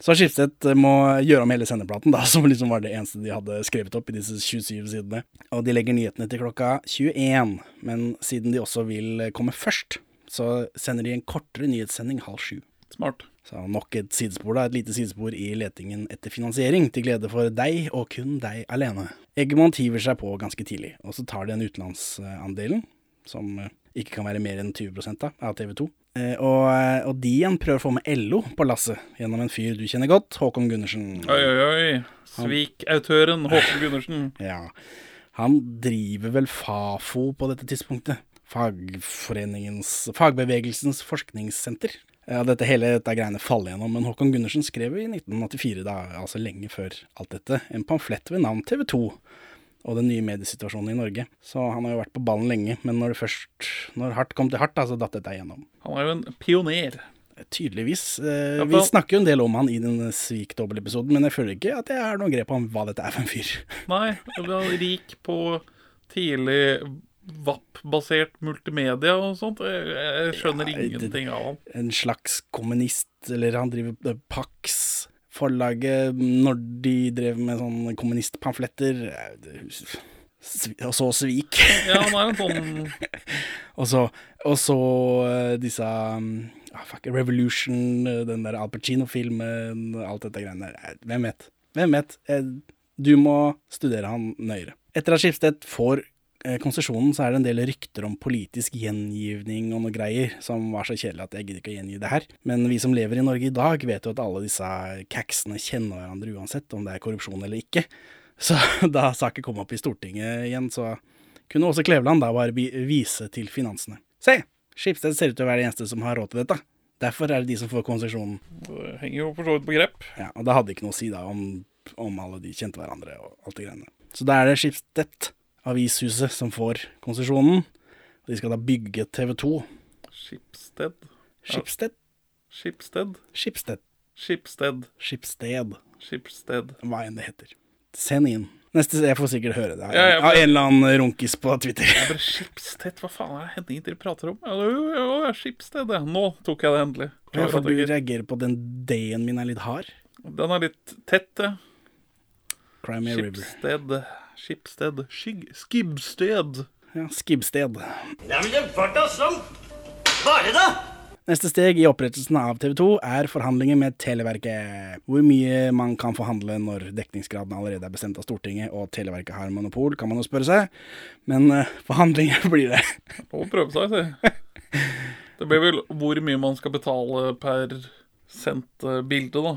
Så Skipstedt må gjøre om hele sendeplaten, da, som liksom var det eneste de hadde skrevet opp i disse 27 sidene. Og de legger nyhetene til klokka 21, men siden de også vil komme først, så sender de en kortere nyhetssending halv sju. Smart. Så nok et sidespor, da. Et lite sidespor i letingen etter finansiering, til glede for deg, og kun deg alene. Eggemann hiver seg på ganske tidlig, og så tar de den utenlandsandelen, som eh, ikke kan være mer enn 20 da, av TV 2. Eh, Og, eh, og de igjen prøver å få med LO på lasset, gjennom en fyr du kjenner godt, Håkon Gundersen. Oi, oi, oi. Svik-autøren Håkon Gundersen. (laughs) Ja. Han driver vel Fafo på dette tidspunktet. Fagforeningens Fagbevegelsens forskningssenter. Ja, dette hele dette greiene faller gjennom, men Håkon Gundersen skrev i 1984, da, altså lenge før alt dette, en pamflett ved navn TV 2 og den nye mediesituasjonen i Norge. Så han har jo vært på ballen lenge, men når det først Når hardt kom til hardt, da, så datt dette igjennom. Han er jo en pioner. Tydeligvis. Eh, vi snakker jo en del om han i den Svik-dobbeltepisoden, men jeg føler ikke at jeg har noe grep om hva dette er for en fyr. Nei, var rik på tidlig VAP-basert multimedia og sånt. Jeg, skjønner Ja, det- ingenting av han. En slags kommunist, eller han driver Pax. Forlaget, når de drev med sånne kommunistpamfletter eh, Og så svik. Ja, han er en sånn (laughs) Og så, og så eh, disse um, ah, fuck, Revolution, eh, den der Al Pacino-filmen, alt dette greiene der. Hvem vet? Hvem vet? Du må studere han nøyere. Etter at Skipstedt får konsesjonen, så er det en del rykter om politisk gjengivning og noe greier, som var så kjedelig at jeg gidder ikke å gjengi det her. Men vi som lever i Norge i dag, vet jo at alle disse caxene kjenner hverandre uansett, om det er korrupsjon eller ikke. (laughs) Så da saken kom opp i Stortinget igjen, så kunne også Kleveland da bare vise til finansene. Se, Skipsted ser ut til å være det eneste som har råd til dette. Derfor er det de som får konsesjonen. Det henger jo for så vidt på grep. Ja, og det hadde ikke noe å si da om, om alle de kjente hverandre og alt det greiene. Så da er det Skipstedt, avishuset, som får konsesjonen. De skal da bygge TV 2. Skipsted. Skipstedt? Skipsted. Skipstedt. Skipsted. Skipsted. Skipsted. Hva enn det heter. Send inn. Neste, Jeg får sikkert høre det Ja, ja, av en eller annen runkis på Twitter. Jeg bare Skipsted, hva faen er det Henning dere prater om? Ja, jo, ja, Skipsted, ja. Nå tok jeg det endelig. Ja, for du reagerer på den D-en min er litt hard. Den er litt tett, ja. Crimea River. Skipsted. Skipsted. Skygg... Skibsted. Ja, Skibsted. Ja, men det var da sånn. Bare da. Neste steg i opprettelsen av TV 2 er forhandlinger med Televerket. Hvor mye man kan forhandle når dekningsgraden allerede er bestemt av Stortinget og Televerket har monopol, kan man jo spørre seg. Men uh, forhandlinger (laughs) blir det. Må prøve seg, si. Det blir vel hvor mye man skal betale per sendt eh, bilde, da.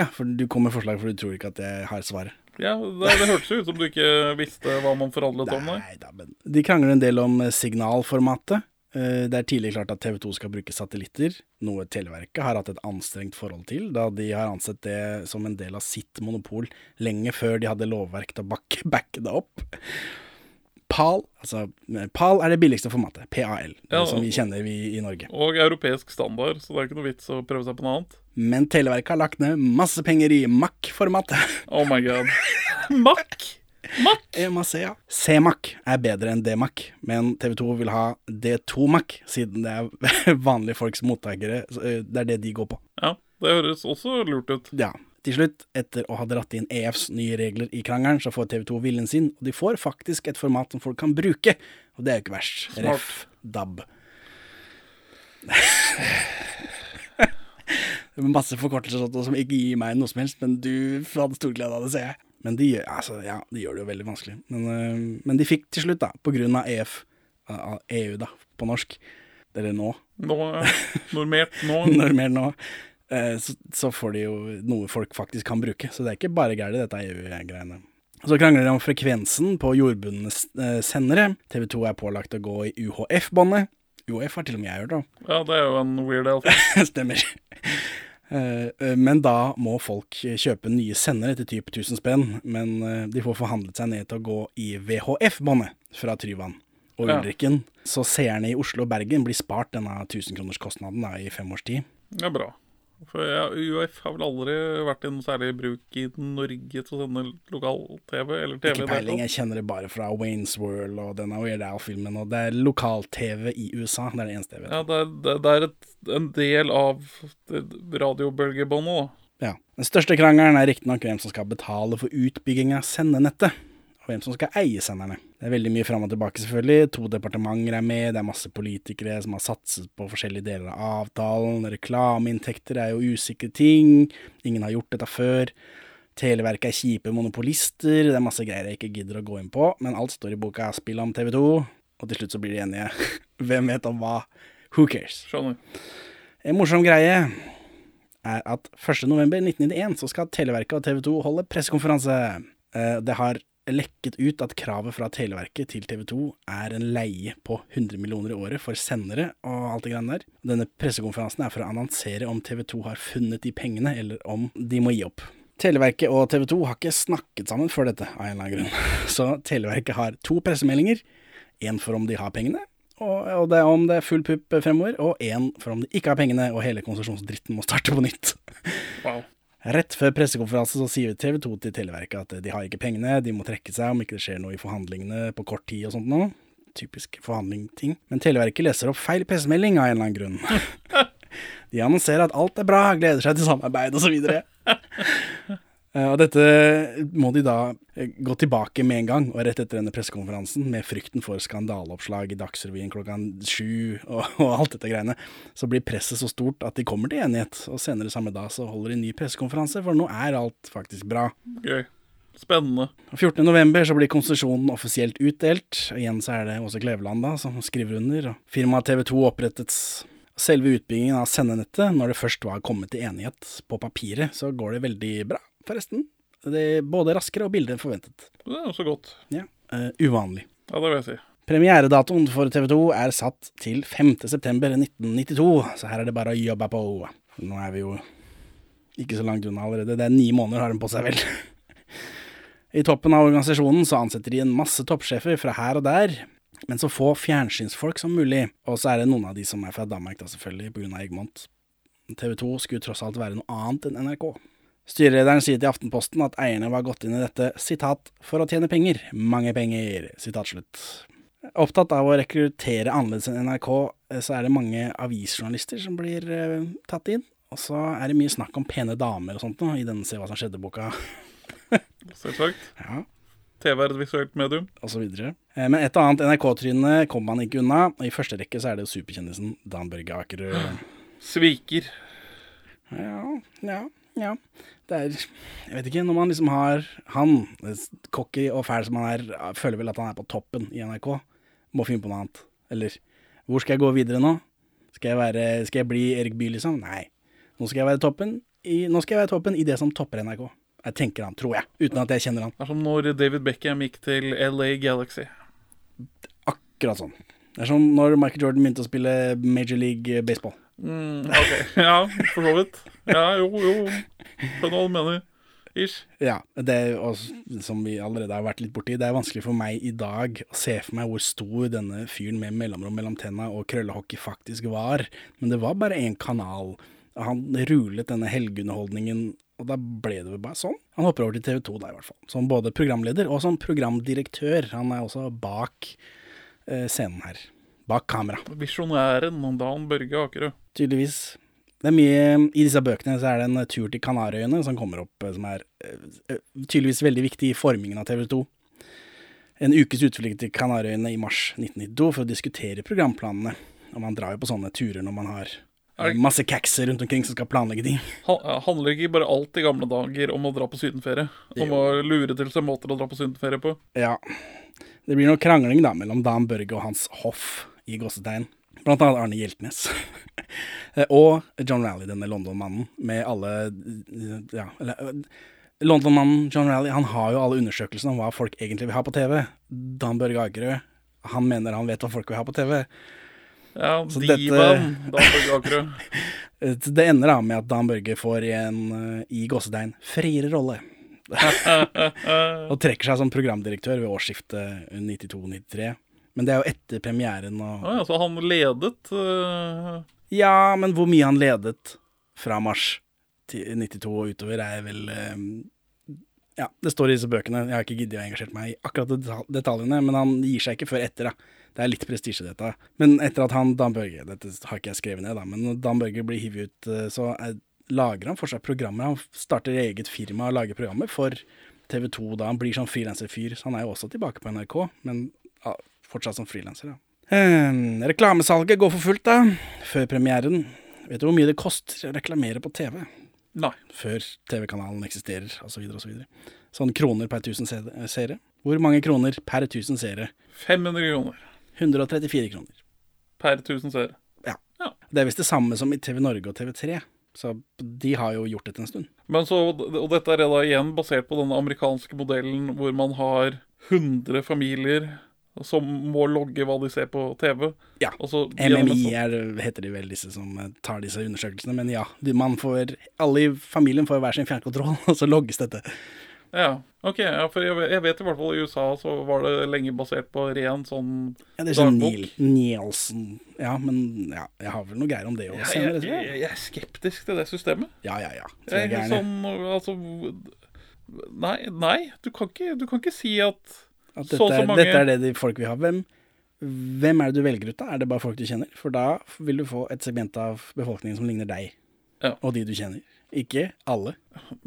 Ja, for du kom med forslag, for du tror ikke at jeg har svaret. Ja, det, det hørtes ut som du ikke visste hva man forhandlet om der. Nei da, men De krangler en del om eh, signalformatet. Eh, Det er tidlig klart at TV 2 skal bruke satellitter, noe Televerket har hatt et anstrengt forhold til, da de har ansett det som en del av sitt monopol lenge før de hadde lovverk til å (laughs) backe det opp. PAL, altså eh, PAL er det billigste formatet, PAL, Ja. som vi kjenner vi i Norge. Og europeisk standard, så det er ikke noe vits å prøve seg på noe annet. Men Televerket har lagt ned masse penger i MAC-formatet. (laughs) Oh my god. MAC? MAC? MAC, ja. CMAC er bedre enn DMAC, men TV 2 vil ha D2MAC, siden det er (laughs) vanlige folks mottakere. eh, Det er det de går på. Ja, det høres også lurt ut. Ja. Til slutt, etter å ha dratt inn EFs nye regler i krangelen, så får TV 2 viljen sin, og de får faktisk et format som folk kan bruke. Og det er jo ikke verst. Smart. Ref. DAB. (laughs) Masse forkortelser sånt som ikke gir meg noe som helst, men du hadde stor glede av det, ser jeg. Men de, altså, ja, de gjør det jo veldig vanskelig. Men, øh, men de fikk til slutt, da, på grunn av EF, av EU, da, på norsk, eller nå, Nå. Normert nå. (laughs) normert nå, eh, så, så får de jo noe folk faktisk kan bruke. Så det er ikke bare gærent, dette EU-greiene. Så krangler de om frekvensen på jordbundne eh, sendere. TV 2 er pålagt å gå i UHF-båndet. UHF har til og med jeg hørt om. Ja, det er jo en weird elf. (laughs) Stemmer. Eh, eh, Men da må folk kjøpe nye sendere til typ 1000 spenn. Men eh, de får forhandlet seg ned til å gå i VHF-båndet fra Tryvann og Ja. Så seerne i Oslo og Bergen blir spart denne 1000-kronerskostnaden da, i fem års tid. Det er bra. For ja, UF har vel aldri vært i noe særlig bruk i Norge til å sende lokal-TV eller TV. Ikke peiling, jeg kjenner det bare fra Waynes World og denne Weird Al-filmen. Og det er lokal-TV i USA. Det er det eneste jeg vet. Ja, det er, det, det er et, en del av radiobølgebåndet, da. Ja. Den største krangelen er riktignok hvem som skal betale for utbygging av sendenettet, og hvem som skal eie senderne. Det er veldig mye fram og tilbake, selvfølgelig. To departementer er med, det er masse politikere som har satset på forskjellige deler av avtalen. Reklameinntekter er jo usikre ting. Ingen har gjort dette før. Televerket er kjipe monopolister. Det er masse greier jeg ikke gidder å gå inn på, men alt står i boka Spill om TV 2, og til slutt så blir de enige. (laughs) Hvem vet om hva? Who cares? Skjønner. En morsom greie er at 1.11.1991 så skal Televerket og TV 2 holde pressekonferanse. Eh, Det har lekket ut at kravet fra Televerket til TV 2 er en leie på 100 millioner i året for sendere og alt det greiene der. Denne pressekonferansen er for å annonsere om TV 2 har funnet de pengene, eller om de må gi opp. Televerket og TV 2 har ikke snakket sammen før dette, av en eller annen grunn. (laughs) Så Televerket har to pressemeldinger. Én for om de har pengene, og, det er om det er full pupp fremover. Og én for om de ikke har pengene, og hele konsesjonsdritten må starte på nytt. Wow. Rett før pressekonferanse så sier TV 2 til Televerket at de har ikke pengene, de må trekke seg om ikke det skjer noe i forhandlingene på kort tid og sånt noe. Typisk forhandlingting. Men Televerket leser opp feil pressemelding av en eller annen grunn. (laughs) De annonserer at alt er bra, gleder seg til samarbeid osv. (laughs) Eh, Og dette må de da eh, gå tilbake med en gang, og rett etter denne pressekonferansen, med frykten for skandaleoppslag i Dagsrevyen klokka sju og, (laughs) og alt dette greiene, så blir presset så stort at de kommer til enighet. Og senere samme dag så holder de en ny pressekonferanse, for nå er alt faktisk bra. Gøy. Spennende. 14. november så blir konsesjonen offisielt utdelt. og Igjen så er det Åse Kleveland da som skriver under. og Firmaet TV 2 opprettet selve utbyggingen av sendenettet. Når det først var kommet til enighet på papiret, så går det veldig bra, forresten. Det er både raskere og billigere enn forventet. Det er også godt. Ja, uh, Uvanlig. Ja, det vil jeg si. Premieredatoen for TV 2 er satt til 5. september 1992, så her er det bare å jobbe på. Nå er vi jo ikke så langt unna allerede. Det er ni måneder har den på seg, vel. (laughs) I toppen av organisasjonen så ansetter de en masse toppsjefer fra her og der, men så få fjernsynsfolk som mulig. Og så er det noen av de som er fra Danmark, da selvfølgelig, av Egmont. TV 2 skulle tross alt være noe annet enn NRK. Styrelederen sier til Aftenposten at eierne var gått inn i dette, sitat, for å tjene penger, mange penger, sitat slutt. Opptatt av å rekruttere annerledes enn NRK, eh, så er det mange avisjournalister som blir eh, tatt inn. Og så er det mye snakk om pene damer og sånt nå, i denne Se hva som skjedde-boka. (laughs) Selvsagt. (laughs) Ja, TV er et visuelt medium. og så videre. Eh, Men et og annet NRK-tryne kommer man ikke unna, og i første rekke så er det jo superkjendisen Dan Børge Akerø. (gasps) Sviker. Ja, ja, ja. Det er Jeg vet ikke, når man liksom har han, cocky og fæl som han er, føler vel at han er på toppen i NRK. Må finne på noe annet. Eller hvor skal jeg gå videre nå? Skal jeg, være, skal jeg bli Erik Bye, liksom? Nei. Nå skal jeg være toppen i, nå skal jeg være toppen i det som topper NRK. Jeg tenker han, tror jeg. Uten at jeg kjenner han. Det er som når David Beckham gikk til LA Galaxy. Akkurat sånn. Det er som når Michael Jordan begynte å spille Major League Baseball. Mm, (laughs) ok, ja, for så vidt. Ja, jo, jo. Skjønner hva du mener. Ish. Ja, det er også, som vi allerede har vært litt borti, det er vanskelig for meg i dag å se for meg hvor stor denne fyren med mellomrom mellom tenna og krøllehockey faktisk var. Men det var bare én kanal. Han rulet denne helgeunderholdningen, og da ble det vel bare sånn. Han hopper over til TV 2 da, i hvert fall. Som både programleder og som programdirektør. Han er også bak eh, scenen her. Bak kamera. Visjonæren Dan Børge Akerø. tydeligvis. Det er mye I disse bøkene så er det en tur til Kanariøyene som kommer opp, eh, som er eh, tydeligvis veldig viktig i formingen av TV 2. En ukes utflukt til Kanariøyene i mars 1992 for å diskutere programplanene. Og man drar jo på sånne turer når man har eh, masse kakser rundt omkring som skal planlegge ting. Handler ikke bare alt i gamle dager om å dra på sydenferie? Om å lure til seg måter å dra på sydenferie på? Ja. Det blir noe krangling da mellom Dan Børge og hans hoff i gåsetegn. Blant annet Arne Hjeltnes. (laughs) Og John Rally, denne London-mannen, med alle eh, Ja, eller eh, London-mannen John Rally, han har jo alle undersøkelsene om hva folk egentlig vil ha på TV. Dan Børge Akerø, han mener han vet hva folk vil ha på TV. Ja, Så Divaen Dan Børge Akerø. (laughs) Det ender da med at Dan Børge får en, eh, i gåsetegn, friere rolle. (laughs) og trekker seg som programdirektør ved årsskiftet 92-93. Men det er jo etter premieren og Ah, ja, så han ledet Uh... Ja, men hvor mye han ledet fra mars til 92 og utover, er vel eh, Ja, det står i disse bøkene. Jeg har ikke giddet å engasjere meg i akkurat detal- detaljene, men han gir seg ikke før etter, da. Det er litt prestisje, dette. Men etter at han, Dan Børge Dette har ikke jeg skrevet ned, da, men når Dan Børge blir hivet ut, eh, så er, lager han fortsatt programmer. Han starter eget firma og lager programmer for TV 2 da. Han blir sånn frilanserfyr. Så han er jo også tilbake på NRK, men fortsatt som frilanser, ja. Eh, reklamesalget går for fullt, da. Før premieren. Vet du hvor mye det koster å reklamere på TV? Nei. Før TV-kanalen eksisterer, osv., osv. Så sånn kroner per 1000 se- seere. Hvor mange kroner per 1000 seere? 500 kroner 134 kroner. per 1000 seere. Det er visst det samme som i TV Norge og TV3. Så de har jo gjort dette en stund. Men så, og dette er da igjen basert på denne amerikanske modellen hvor man har 100 familier som må logge hva de ser på TV. Ja. Så MMI er, heter de vel, disse som eh, tar disse undersøkelsene. Men ja, man får, alle i familien får hver sin fjernkontroll, (laughs) og så logges dette. Ja, ok, ja, for jeg, jeg vet i hvert fall i USA så var det lenge basert på ren sånn Ja, det er sånn. Neil, Nielsen Ja, men ja, jeg har vel noe greier om det òg Jeg, jeg, jeg. jeg, er skeptisk til det systemet. Ja, ja, ja. Jeg er sånn, altså Nei, nei du, kan ikke, du kan ikke si at at dette, så, så mange- dette er det de folk vil ha. Hvem, hvem er det du velger ut, da? Er det bare folk du kjenner? For da vil du få et segment av befolkningen som ligner deg, Ja. og de du kjenner. Ikke alle.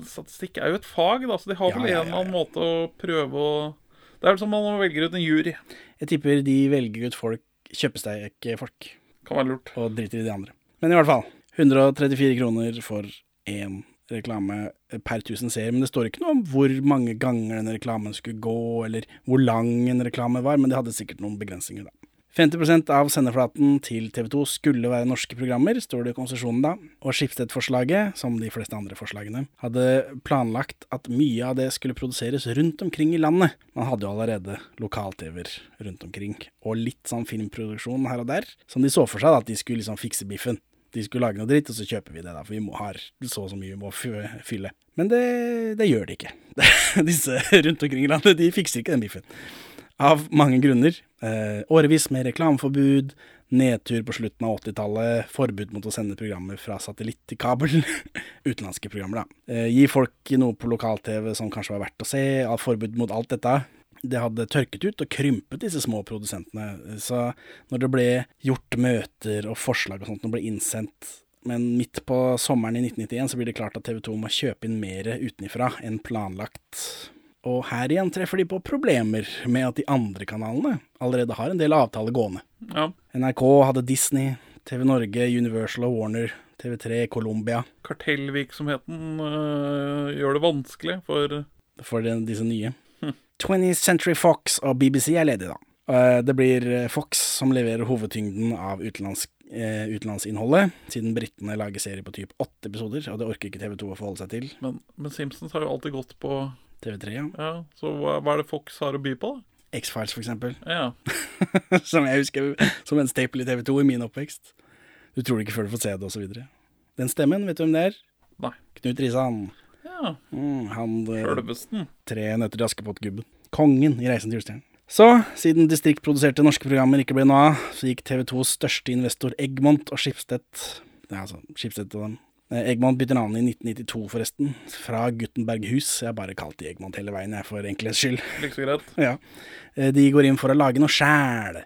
Statistikk er jo et fag, da, så de har Ja, vel en eller annen måte å prøve å Det er vel som om man velger ut en jury. Jeg tipper de velger ut folk, kjøpesteike folk, Kan være lurt. og driter i de andre. Men i hvert fall. 134 kroner for én reklame per 1000 seere. Men det står ikke noe om hvor mange ganger denne reklamen skulle gå, eller hvor lang en reklame var, men det hadde sikkert noen begrensninger, da. 50% av sendeflaten til TV 2 skulle være norske programmer, står det i konsesjonen da. Og Skipsted-forslaget, som de fleste andre forslagene, hadde planlagt at mye av det skulle produseres rundt omkring i landet. Man hadde jo allerede lokal-TV-er rundt omkring, og litt sånn filmproduksjon her og der, som de så for seg da, at de skulle liksom fikse biffen. De skulle lage noe dritt, og så kjøper vi det, da, for vi må, har så og så mye vi må fylle. Men det, det gjør de ikke. (laughs) Disse rundt omkring i landet, de fikser ikke den biffen. Av mange grunner. Eh, årevis med reklameforbud, nedtur på slutten av 80-tallet, forbud mot å sende programmer fra satellitt til kabel. (laughs) Utenlandske programmer, da. Eh, gi folk noe på lokal-TV som kanskje var verdt å se. Forbud mot alt dette. Det hadde tørket ut og krympet disse små produsentene. Så når det ble gjort møter og forslag og sånt, og ble innsendt men midt på sommeren i 1991 så blir det klart at TV 2 må kjøpe inn mer utenifra enn planlagt. Og her igjen treffer de på problemer med at de andre kanalene allerede har en del avtaler gående. Ja. NRK hadde Disney, TV Norge, Universal og Warner, TV3, Colombia. Kartellvirksomheten øh, gjør det vanskelig for for disse nye. 20th Century Fox og BBC er ledige, da. Eh, Det blir eh, Fox som leverer hovedtyngden av utenlandsk, eh, utenlandsinnholdet, siden britene lager serie på typ åtte episoder, og det orker ikke TV 2 å forholde seg til. Men, men Simpsons har jo alltid gått på TV3, ja. Ja, Så hva, hva er det Fox har å by på, da? X-Files, for eksempel. Ja. (laughs) som jeg husker som en staple i TV 2 i min oppvekst. Du tror det ikke før du får se det, videre. Den stemmen, vet du hvem det er? Nei. Knut Risan. Ja. Mm, han eh, Sjølvesten. Tre nøtter til Askepott-gubben. Kongen i Reisen til julestjernen. Så, siden distriktproduserte norske programmer ikke ble noe av, så gikk TV 2s største investor Egmont og Schibsted Ja, altså Schibsted og dem. Eggmont Egmont bytter navn i 1992, forresten. Fra Gutenberg Hus. Jeg har bare kalt de Egmont hele veien, jeg, for enkelhets skyld. Like så greit. (laughs) Ja. Eh, De går inn for å lage noe sjæl.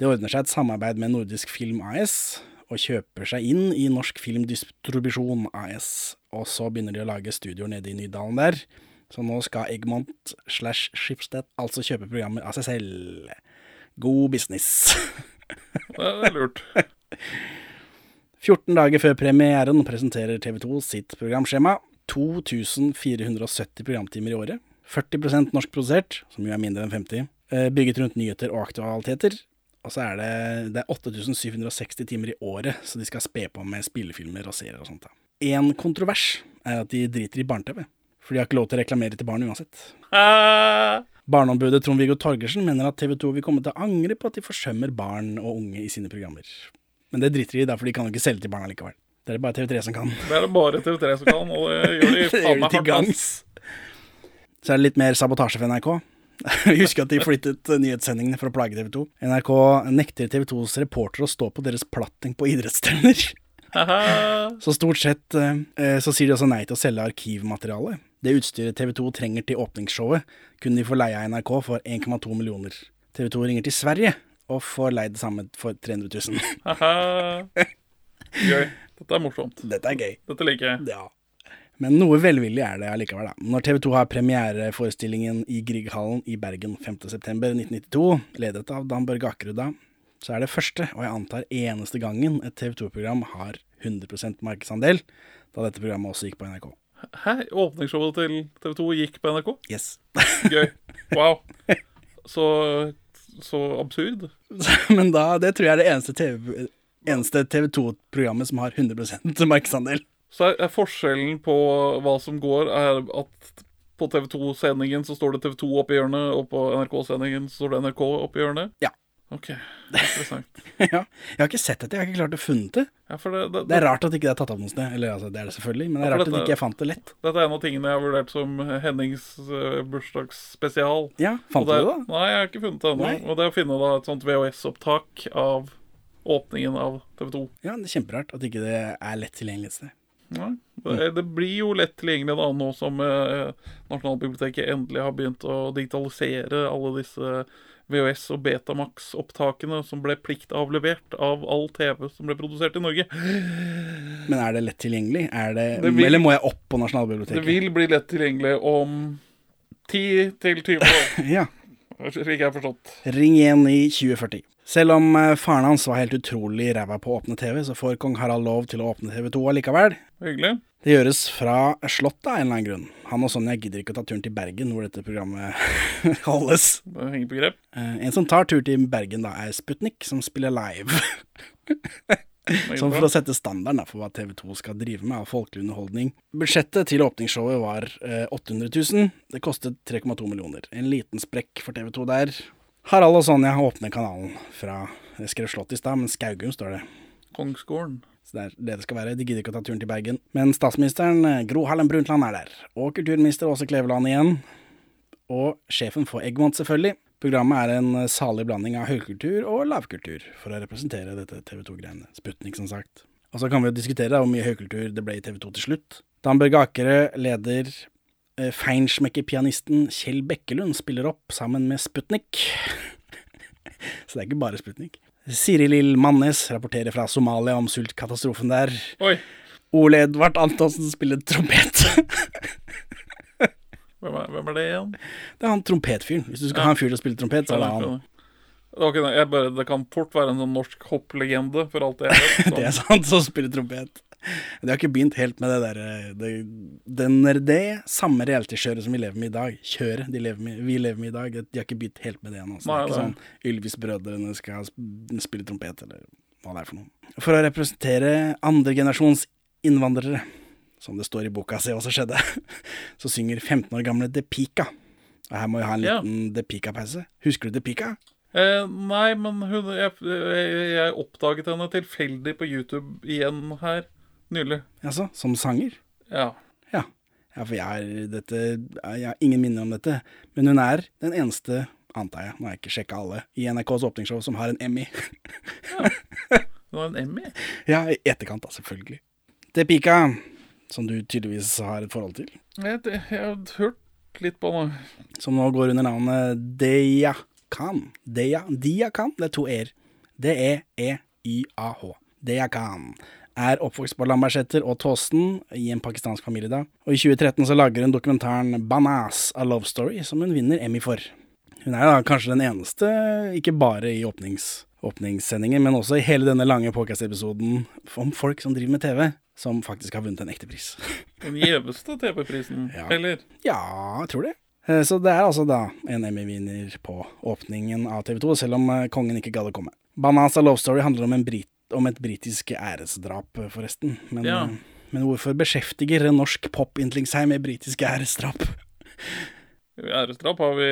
Det ordner seg et samarbeid med Nordisk Film AS, og kjøper seg inn i Norsk Filmdistribusjon AS. Og så begynner de å lage studioer nede i Nydalen der. Så nå skal Egmont slash Schibsted altså kjøpe programmer av seg selv. God business. (laughs) Det er lurt. (laughs) 14 dager før premieren presenterer TV 2 sitt programskjema. 2470 programtimer i året. 40% norskprodusert, som jo er mindre enn 50. eh, Bygget rundt nyheter og aktualiteter. Og så er det, det er 8760 timer i året, så de skal spe på med spillefilmer og serier og sånt. En kontrovers er at de driter i barne-TV. For de har ikke lov til å reklamere til barn uansett. Ah, (laughs) Barneombudet Trond-Viggo Torgersen mener at TV 2 vil komme til å angre på at de forsømmer barn og unge i sine programmer. Men det driter de i, for de kan jo ikke selge til barna likevel. Det er det bare TV3 som kan. det er det bare TV3 som kan, og det (laughs) gjør de faen meg hardt. Så er det litt mer sabotasje for NRK. (laughs) Vi husker at de flyttet nyhetssendingene for å plage TV 2. NRK nekter TV 2s reportere å stå på deres platting på idrettsstevner. Så stort sett eh, eh, så sier de også nei til å selge arkivmateriale. Det utstyret TV 2 trenger til åpningsshowet, kunne de få leie av NRK for 1,2 millioner. TV 2 ringer til Sverige og får leid det samme for 300 000. Haha. (laughs) Gøy. Dette er morsomt. Dette er gøy. Dette liker jeg. Ja. Men noe velvillig er det allikevel, da. Når TV 2 har premiereforestillingen i Grieghallen i Bergen 5.9.1992, ledet av Dan Børge Akerud da, så er det første, og jeg antar eneste gangen, et TV 2-program har 100% markedsandel, da dette programmet også gikk på NRK. Hæ? Åpningsshowet til TV 2 gikk på NRK? Yes. (laughs) Gøy. Wow. Så, så absurd. (laughs) Men da, det tror jeg er det eneste TV, eneste TV 2-programmet som har 100% markedsandel. Så er, er forskjellen på hva som går, er at på TV 2-sendingen så står det TV 2 oppi hjørnet, og på NRK-sendingen så står det NRK oppi hjørnet? Ja. Ok, interessant. (laughs) ja. Jeg har ikke sett dette, jeg har ikke klart å funnet det. Ja, for det, det, Det er rart at ikke det er tatt opp noe sted. Eller altså, det er det selvfølgelig, men det er Ja, rart rart at dette- ikke jeg fant det lett. Dette er en av tingene jeg har vurdert som Hennings uh, bursdagsspesial. Ja, fant du det, det, da? Nei, jeg har ikke funnet det ennå. Og det er å finne da et sånt VHS-opptak av åpningen av TV 2. Ja, det er kjemperart at ikke det er lett tilgjengelig et sted. Nei, det, blir jo lett tilgjengelig da, nå som eh, Nasjonalbiblioteket endelig har begynt å digitalisere alle disse VHS- og Betamax-opptakene som ble pliktavlevert av all TV som ble produsert i Norge. Men er det lett tilgjengelig? Er det, Det vil- Eller må jeg opp på Nasjonalbiblioteket? Det vil bli lett tilgjengelig om 10 til 20 år, (laughs) Ja. slik jeg har forstått. Ring igjen i 2040. Selv om eh, faren hans var helt utrolig ræva på å åpne TV, så får kong Harald lov til å åpne TV 2 allikevel. Hyggelig. Det Det gjøres fra Slottet av en eller annen grunn. Han og Sonja gidder ikke å ta turen til Bergen, hvor dette programmet (laughs) holdes. henger på grep. Eh, En som tar tur til Bergen, da, er Sputnik, som spiller live. (laughs) Sånn for å sette standarden for hva TV 2 skal drive med av folkelig underholdning. Budsjettet til åpningsshowet var eh, 800 000. Det kostet 3,2 millioner. En liten sprekk for TV 2 der. Harald og Sonja åpner kanalen fra Jeg skrev Slott i stad, men Skaugum står det. Kongsgården. Så det er det det skal være. De gidder ikke å ta turen til Bergen. Men statsministeren, eh, Gro Harlem Brundtland, er der. Og kulturminister Åse Kleveland igjen. Og sjefen for Egmont, selvfølgelig. Programmet er en eh, salig blanding av høykultur og lavkultur, for å representere dette TV 2-greiene. Sputnik, som sagt. Og så kan vi jo diskutere da, hvor mye høykultur det ble i TV 2 til slutt. Dan Børge Akere leder Feinschmecker-pianisten Kjell Bekkelund spiller opp sammen med Sputnik. (laughs) så det er ikke bare Sputnik. Siri Lill Mannes rapporterer fra Somalia om sultkatastrofen der. Oi, Ole Edvard Antonsen spiller trompet. (laughs) hvem er, hvem er det igjen? det er han trompetfyren. Hvis du skal Ja. ha en fyr til å spille trompet, så er det han. Jeg bare, det kan fort være en sånn norsk hopplegende, for alt det jeg vet. (laughs) Det er sant, som spiller trompet. (laughs) De har ikke begynt helt med det derre det, den er det samme realitykjøret som vi lever med i dag. Kjøret de lever med, vi lever med i dag. De har ikke begynt helt med det ennå. Det er ikke sånn Ylvis-brødrene skal spille trompet, eller hva det er for noe. For å representere andregenerasjons innvandrere, som det står i boka Se hva som skjedde, (laughs) så synger 15 år gamle De Pica. Og her må vi ha en Ja. liten De Pica-pause. Husker du De Pica? Eh, nei, men hun, jeg, jeg, jeg oppdaget henne tilfeldig på YouTube igjen her nylig. Altså, som sanger? Ja. Ja. ja, for jeg har, dette, jeg har ingen minner om dette. Men hun er den eneste, antar jeg, nå har jeg ikke sjekka alle, i NRKs åpningsshow som har en Emmy. Hun har en Emmy. (laughs) ja, i etterkant, da, selvfølgelig. Det er Pika, som du tydeligvis har et forhold til, Jeg, jeg, jeg har hørt litt på nå. som nå går under navnet Deya Khan. Deya, Dia Khan, det er to e-er. D-e-e-y-a-h. Deya Khan. Er oppvokst på Lambertseter og Tåsen, i en pakistansk familie da. Og i 2013 så lager hun dokumentaren Banas, A Love Story, som hun vinner Emmy for. Hun er da kanskje den eneste, ikke bare i åpnings, åpningssendingen, men også i hele denne lange podcast-episoden om folk som driver med TV, som faktisk har vunnet en ekte pris. (laughs) Den gjeveste TV-prisen. Ja. Eller? Ja, jeg tror det. Eh, Så det er altså da en Emmy-vinner på åpningen av TV 2, selv om eh, kongen ikke gadd å komme. Banas A Love Story handler om, en brit om et britisk æresdrap, forresten. Men, Ja. eh, men hvorfor beskjeftiger en norsk pop-yndling seg med britiske æresdrap? Æresdrap har vi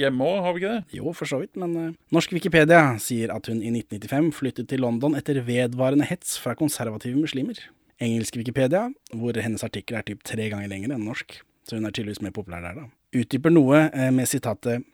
hjemme òg, har vi ikke det? Jo, for så vidt, men eh, norsk Wikipedia sier at hun i 1995 flyttet til London etter vedvarende hets fra konservative muslimer. Engelsk Wikipedia, hvor hennes artikkel er typ tre ganger lengre enn norsk, så hun er tydeligvis mer populær der, da. Utdyper noe eh, med sitatet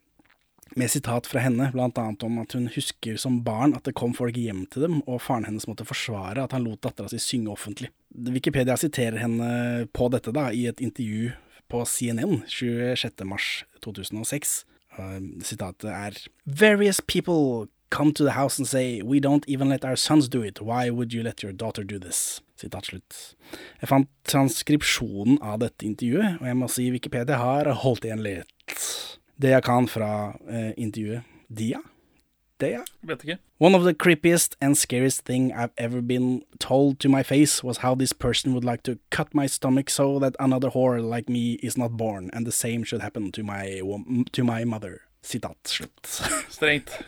med sitat fra henne, blant annet om at hun husker som barn at det kom folk hjem til dem, og faren hennes måtte forsvare at han lot dattera si synge offentlig. Wikipedia siterer henne på dette da, i et intervju på CNN 26. mars 2006. Uh, sitatet er Various people come to the house and say We don't even let our sons do it. Why would you let your daughter do this? Sitat slutt. Jeg fant transkripsjonen av dette intervjuet, og jeg må si Wikipedia har holdt igjen litt. Det jeg kan fra eh, intervjuet Dia? Dia? Vet ikke. One of the creepiest and scariest thing I've ever been told to my face was how this person would like to cut my stomach so that another whore like me is not born, and the same should happen to my, to my mother. Sitat slutt. (laughs) Strengt.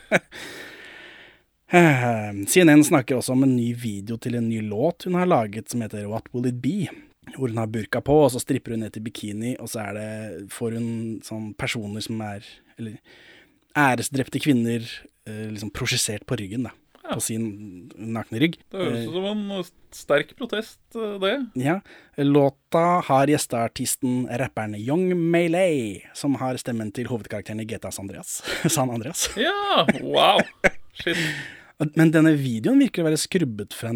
CNN snakker også om en ny video til en ny låt hun har laget som heter What Will It Be? Hvor hun har burka på, og så stripper hun ned til bikini, og så er det, får hun sånn personer som er Eller æresdrepte kvinner eh, liksom prosjisert på ryggen, da. På sin nakne rygg. Det høres Eh, ut som en sterk protest, eh, det. Ja. Låta har gjesteartisten rapperen Young Melee, som har stemmen til hovedkarakteren i GTA San Andreas. (laughs) San Andreas. Ja, wow. Shit. (laughs) Men denne videoen virker å være skrubbet fra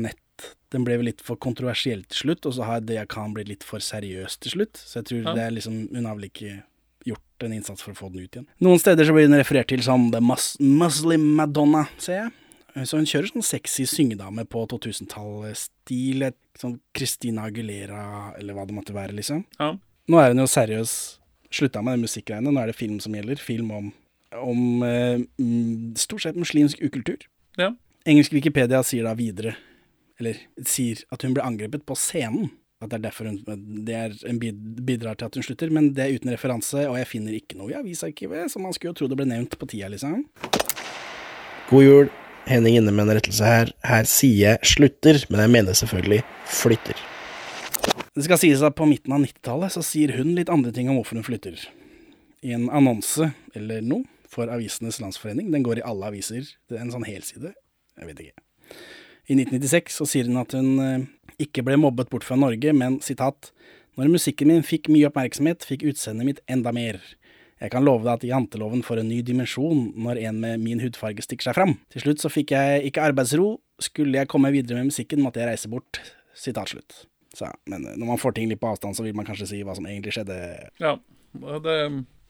Den ble vel litt for kontroversiell til slutt, og så har det jeg kan blitt litt for seriøs til slutt. Så jeg tror Ja. det er liksom Hun har vel ikke gjort en innsats for å få den ut igjen. Noen steder så blir den referert til som The Mus Muslim Madonna, ser jeg. Så hun kjører sånn sexy syngedame på 2000-tallet-stil. Sånn Christina Aguilera, eller hva det måtte være, liksom. Ja. Nå er hun jo seriøs slutta med den musikkgreiene. Nå er det film som gjelder. Film om, om eh, stort sett muslimsk ukultur. Ja. Engelsk Wikipedia sier da videre, eller sier at hun ble angrepet på scenen. At det er derfor hun Det er en bidrar til at hun slutter, men det er uten referanse, og jeg finner ikke noe i avisarkivet, så man skulle jo tro det ble nevnt på tida, liksom. God jul. Henning inne med en rettelse her. Her sier jeg slutter, men jeg mener selvfølgelig flytter. Det skal sies at på midten av 90-tallet så sier hun litt andre ting om hvorfor hun flytter. I en annonse eller noe for Avisenes Landsforening, den går i alle aviser, det er en sånn helside, jeg vet ikke. I 1996 så sier hun at hun eh, ikke ble mobbet bort fra Norge, men sitat, når musikken min fikk mye oppmerksomhet, fikk utseendet mitt enda mer. Jeg kan love deg at janteloven får en ny dimensjon når en med min hudfarge stikker seg fram. Til slutt så fikk jeg ikke arbeidsro, skulle jeg komme videre med musikken, måtte jeg reise bort. Sitat slutt. Så, men eh, når man får ting litt på avstand, så vil man kanskje si hva som egentlig skjedde. Ja. Det,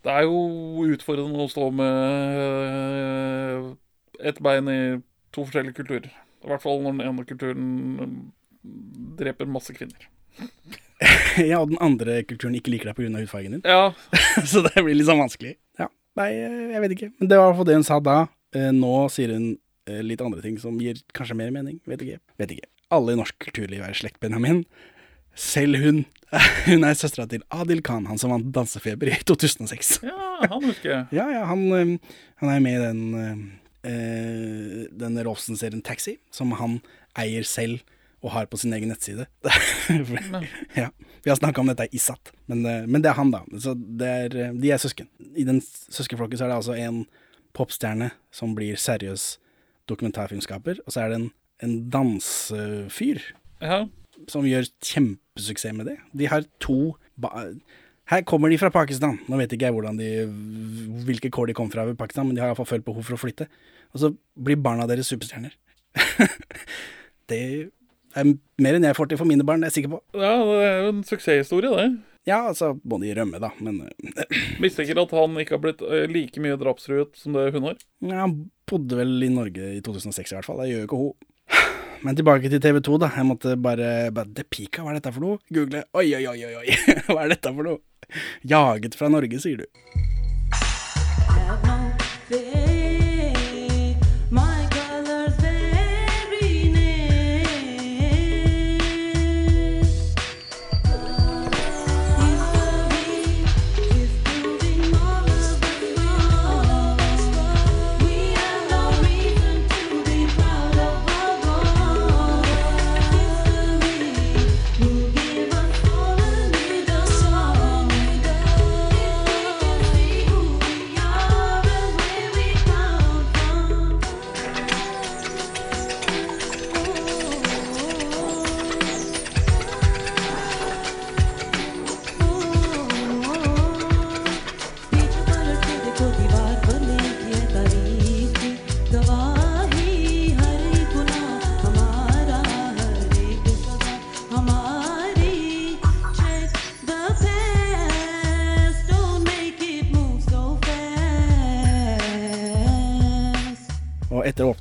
det er jo utfordrende å stå med eh, ett bein i to forskjellige kulturer. I hvert fall når den ene kulturen dreper masse kvinner. (laughs) ja, og den andre kulturen ikke liker deg pga. hudfargen din. Ja, (laughs) så det blir litt sånn vanskelig. Ja, nei, eh, jeg vet ikke. Men det var i hvert fall det hun sa da. Eh, Nå sier hun eh, litt andre ting som gir kanskje mer mening. Vet ikke. Vet ikke. Alle i norsk kulturliv er i slekt, Benjamin. Selv hun. (laughs) Hun er søstera til Adil Khan, han som vant Dansefeber i 2006. ja han husker jeg. Ja, ja, han, han er med i den, eh, denne Rolfsen-serien Taxi, som han eier selv og har på sin egen nettside. (laughs) ja, vi har snakka om dette i SAT, men, eh, men det er han, da. Så det er, eh, de er søsken. I den søskenflokken så er det altså en popstjerne som blir seriøs dokumentarfilmskaper, og så er det en, en dansefyr Ja. som gjør kjempesuksess med det. De har to ba Her kommer de fra Pakistan. Nå vet ikke jeg hvordan de, hvilke kår de kom fra ved Pakistan, men de har iallfall følt behov for å flytte. Og så blir barna deres superstjerner. (laughs) det er mer enn jeg får til for mine barn, det er jeg sikker på. ja, det er jo en suksesshistorie, det. Ja, altså, må de rømme, da, men eh, (clears throat) Mistenker at han ikke har blitt eh, like mye drapstruet som det hun har. ja, han bodde vel i Norge i 2006 i hvert fall. Det gjør jo ikke hun. (sighs) Men tilbake til TV 2, da. Jeg måtte bare, bare The Pika, hva er dette for noe? Google. Oi, oi, oi, oi. (laughs) hva er dette for noe? (laughs) Jaget fra Norge, sier du.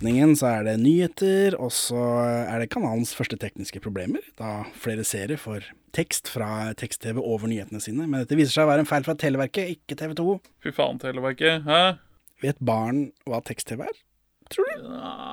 Åpningen så er det nyheter, og så er det kanalens første tekniske problemer, da flere seere får tekst fra tekst-TV over nyhetene sine. Men dette viser seg å være en feil fra Televerket, ikke TV 2. Fy faen, Televerket. Hæ? Vet barn hva tekst-TV er? Tror du?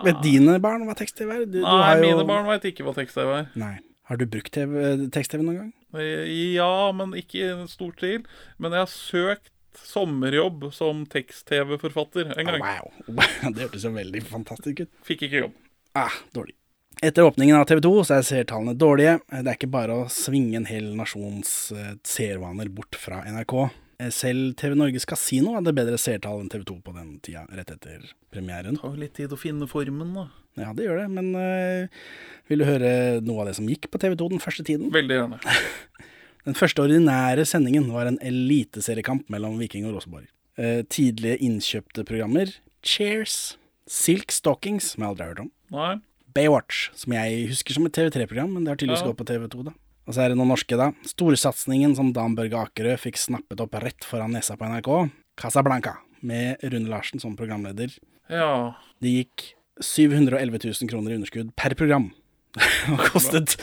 Vet dine barn hva tekst-TV er? Du, du Nei, har jo- mine barn veit ikke hva tekst-TV er. Nei. Har du brukt tekst-TV noen gang? Eh, Ja, men ikke i stor stil. Men jeg har søkt sommerjobb som tekst-TV-forfatter en gang. Wow. (laughs) Det hørtes jo veldig fantastisk ut. Fikk ikke jobb. Ah, dårlig. Etter åpningen av TV 2 så er seertallene dårlige. Det er ikke bare å svinge en hel nasjons eh, seervaner bort fra NRK. Eh, Selv TV Norges Kasino hadde bedre seertall enn TV 2 på den tida, rett etter premieren. Det tar jo litt tid å finne formen, da. Ja, det gjør det, men øh, vil du høre noe av det som gikk på TV 2 den første tiden? Veldig gjerne. (laughs) Den første ordinære sendingen var en eliteseriekamp mellom Viking og Rosenborg. Eh, tidlige innkjøpte programmer Cheers, Silk Stockings, som jeg aldri har hørt om, Nei. Baywatch, som jeg husker som et TV3-program, men det har tydeligvis Ja. gått på TV2, da. Og så er det noen norske, da. Storsatsingen som Dan Børge Akerø fikk snappet opp rett foran nesa på NRK, Casablanca, med Rune Larsen som programleder. Ja. Det gikk 711 000 kroner i underskudd per program. (laughs) Og kostet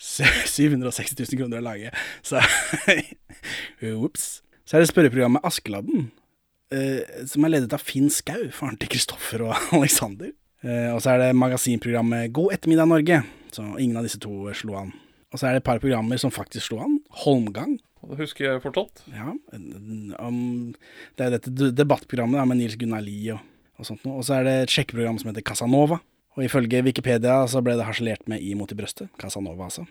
760 000 kroner å lage. Så (laughs) Ops. Så er det spørreprogrammet Askeladden, eh, som er ledet av Finn Skau, faren til Kristoffer og (laughs) Alexander. Eh, og så er det magasinprogrammet God ettermiddag Norge, så ingen av disse to slo an. Og så er det et par programmer som faktisk slo an. Holmgang. Det husker jeg fortsatt. Ja, om, det er dette debattprogrammet da, med Nils Gunnar Lie og, og sånt noe. Og så er det et sjekkeprogram som heter Casanova. Og ifølge Wikipedia så ble det harselert med i Mot i brøstet. Casanova, altså.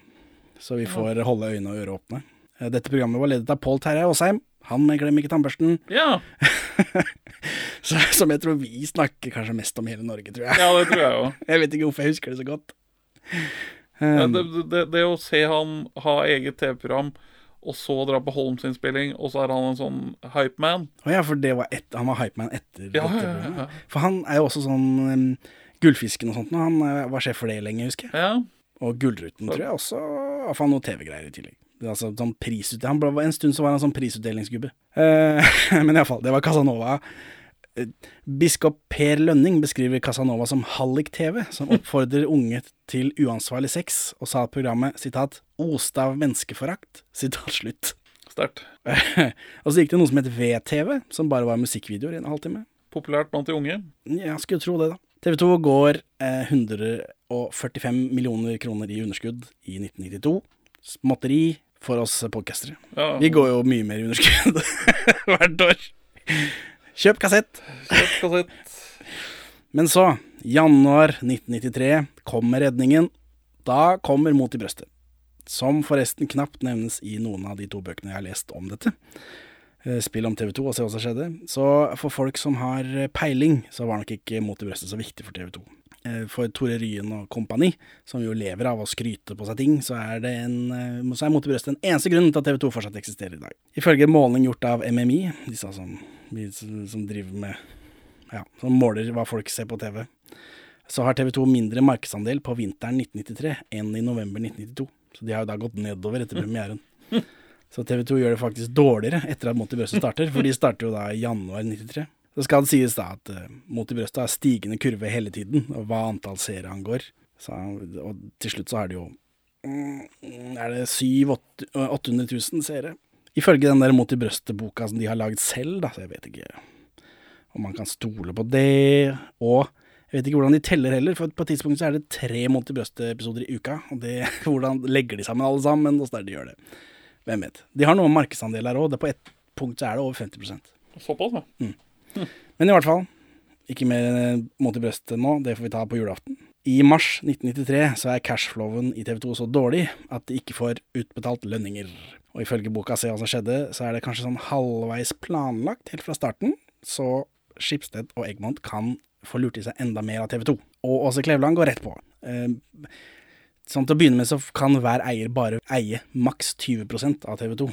Så vi får holde øyne og ører åpne. Eh, Dette programmet var ledet av Pål Terje Aasheim. Han med Glem ikke tannbørsten. Ja. (laughs) Så, som jeg tror vi snakker kanskje mest om i hele Norge, tror jeg. ja, det tror jeg også. (laughs) Jeg vet ikke hvorfor jeg husker det så godt. Ja, Um, det, det, det å se han ha eget TV-program, og så dra på Holms-innspilling, og så er han en sånn hypeman Å ja, for det var et, han var hypeman etter Ja, dette ja, ja, programmet. ja. For han er jo også sånn Gullfisken og sånt. Han eh, var sjef for det lenge, husker jeg. Ja. Og Gullruten tror jeg også. Og noe TV-greier i tillegg. Altså sånn prisut han ble, En stund så var han sånn prisutdelingsgubbe. Eh, (laughs) men iallfall, det var Casanova. Eh, Biskop Per Lønning beskriver Casanova som hallik-TV, som (laughs) oppfordrer unge til uansvarlig sex, og sa at programmet sitat, 'oste av menneskeforakt'. Sitat slutt. Sterkt. (laughs) og så gikk det noe som het VTV, som bare var musikkvideoer i en halvtime. Populært blant de unge. Jeg skulle tro det, da. TV 2 går eh, 145 millioner kroner i underskudd i 1992. Småtteri for oss podcastere. Ja. Vi går jo mye mer i underskudd (laughs) hvert år. Kjøp kassett. Kjøp kassett. Men så, januar 1993, kommer redningen. Da kommer Mot i brøstet. Som forresten knapt nevnes i noen av de to bøkene jeg har lest om dette. Eh, Spill om TV 2 og se hva som skjedde. Så for folk som har peiling, så var nok ikke Mot i brøstet så viktig for TV 2. Eh, For Tore Ryen og kompani, som jo lever av å skryte på seg ting, så er det en, eh, så er Mot i brøstet den eneste grunnen til at TV 2 fortsatt eksisterer i dag. Ifølge måling gjort av MMI, disse som, som driver med ja, som måler hva folk ser på TV, så har TV 2 mindre markedsandel på vinteren 1993 enn i november 1992. Så de har jo da gått nedover etter premieren. (laughs) Så TV 2 gjør det faktisk dårligere etter at Mot i brøstet starter, for de starter jo da i januar 93. Så skal det sies da at uh, Mot i brøstet har stigende kurve hele tiden, og hva antall seere angår. Så, og til slutt så har de jo mm, Er det 700 800 000 seere? Ifølge den der Mot i brøstet-boka som de har lagd selv, da, så jeg vet ikke om man kan stole på det. Og jeg vet ikke hvordan de teller heller, for på et tidspunkt så er det tre Mot i brøstet-episoder i uka. Og det, (laughs) hvordan legger de sammen alle sammen? Åssen er det de gjør det? Hvem vet. De har noe markedsandel her òg. På ett punkt så er det over 50% Såpass, ja. Men i hvert fall, ikke mer Mot i brøstet nå. Det får vi ta på julaften. I mars 1993 så er cashflowen i TV 2 så dårlig at de ikke får utbetalt lønninger. Og ifølge boka Se hva som skjedde, så er det kanskje sånn halvveis planlagt helt fra starten. Så Skipsted og Egmont kan få lurt i seg enda mer av TV 2. Og Åse Kleveland går rett på. Eh, sånn Til å begynne med så kan hver eier bare eie maks 20% av TV 2.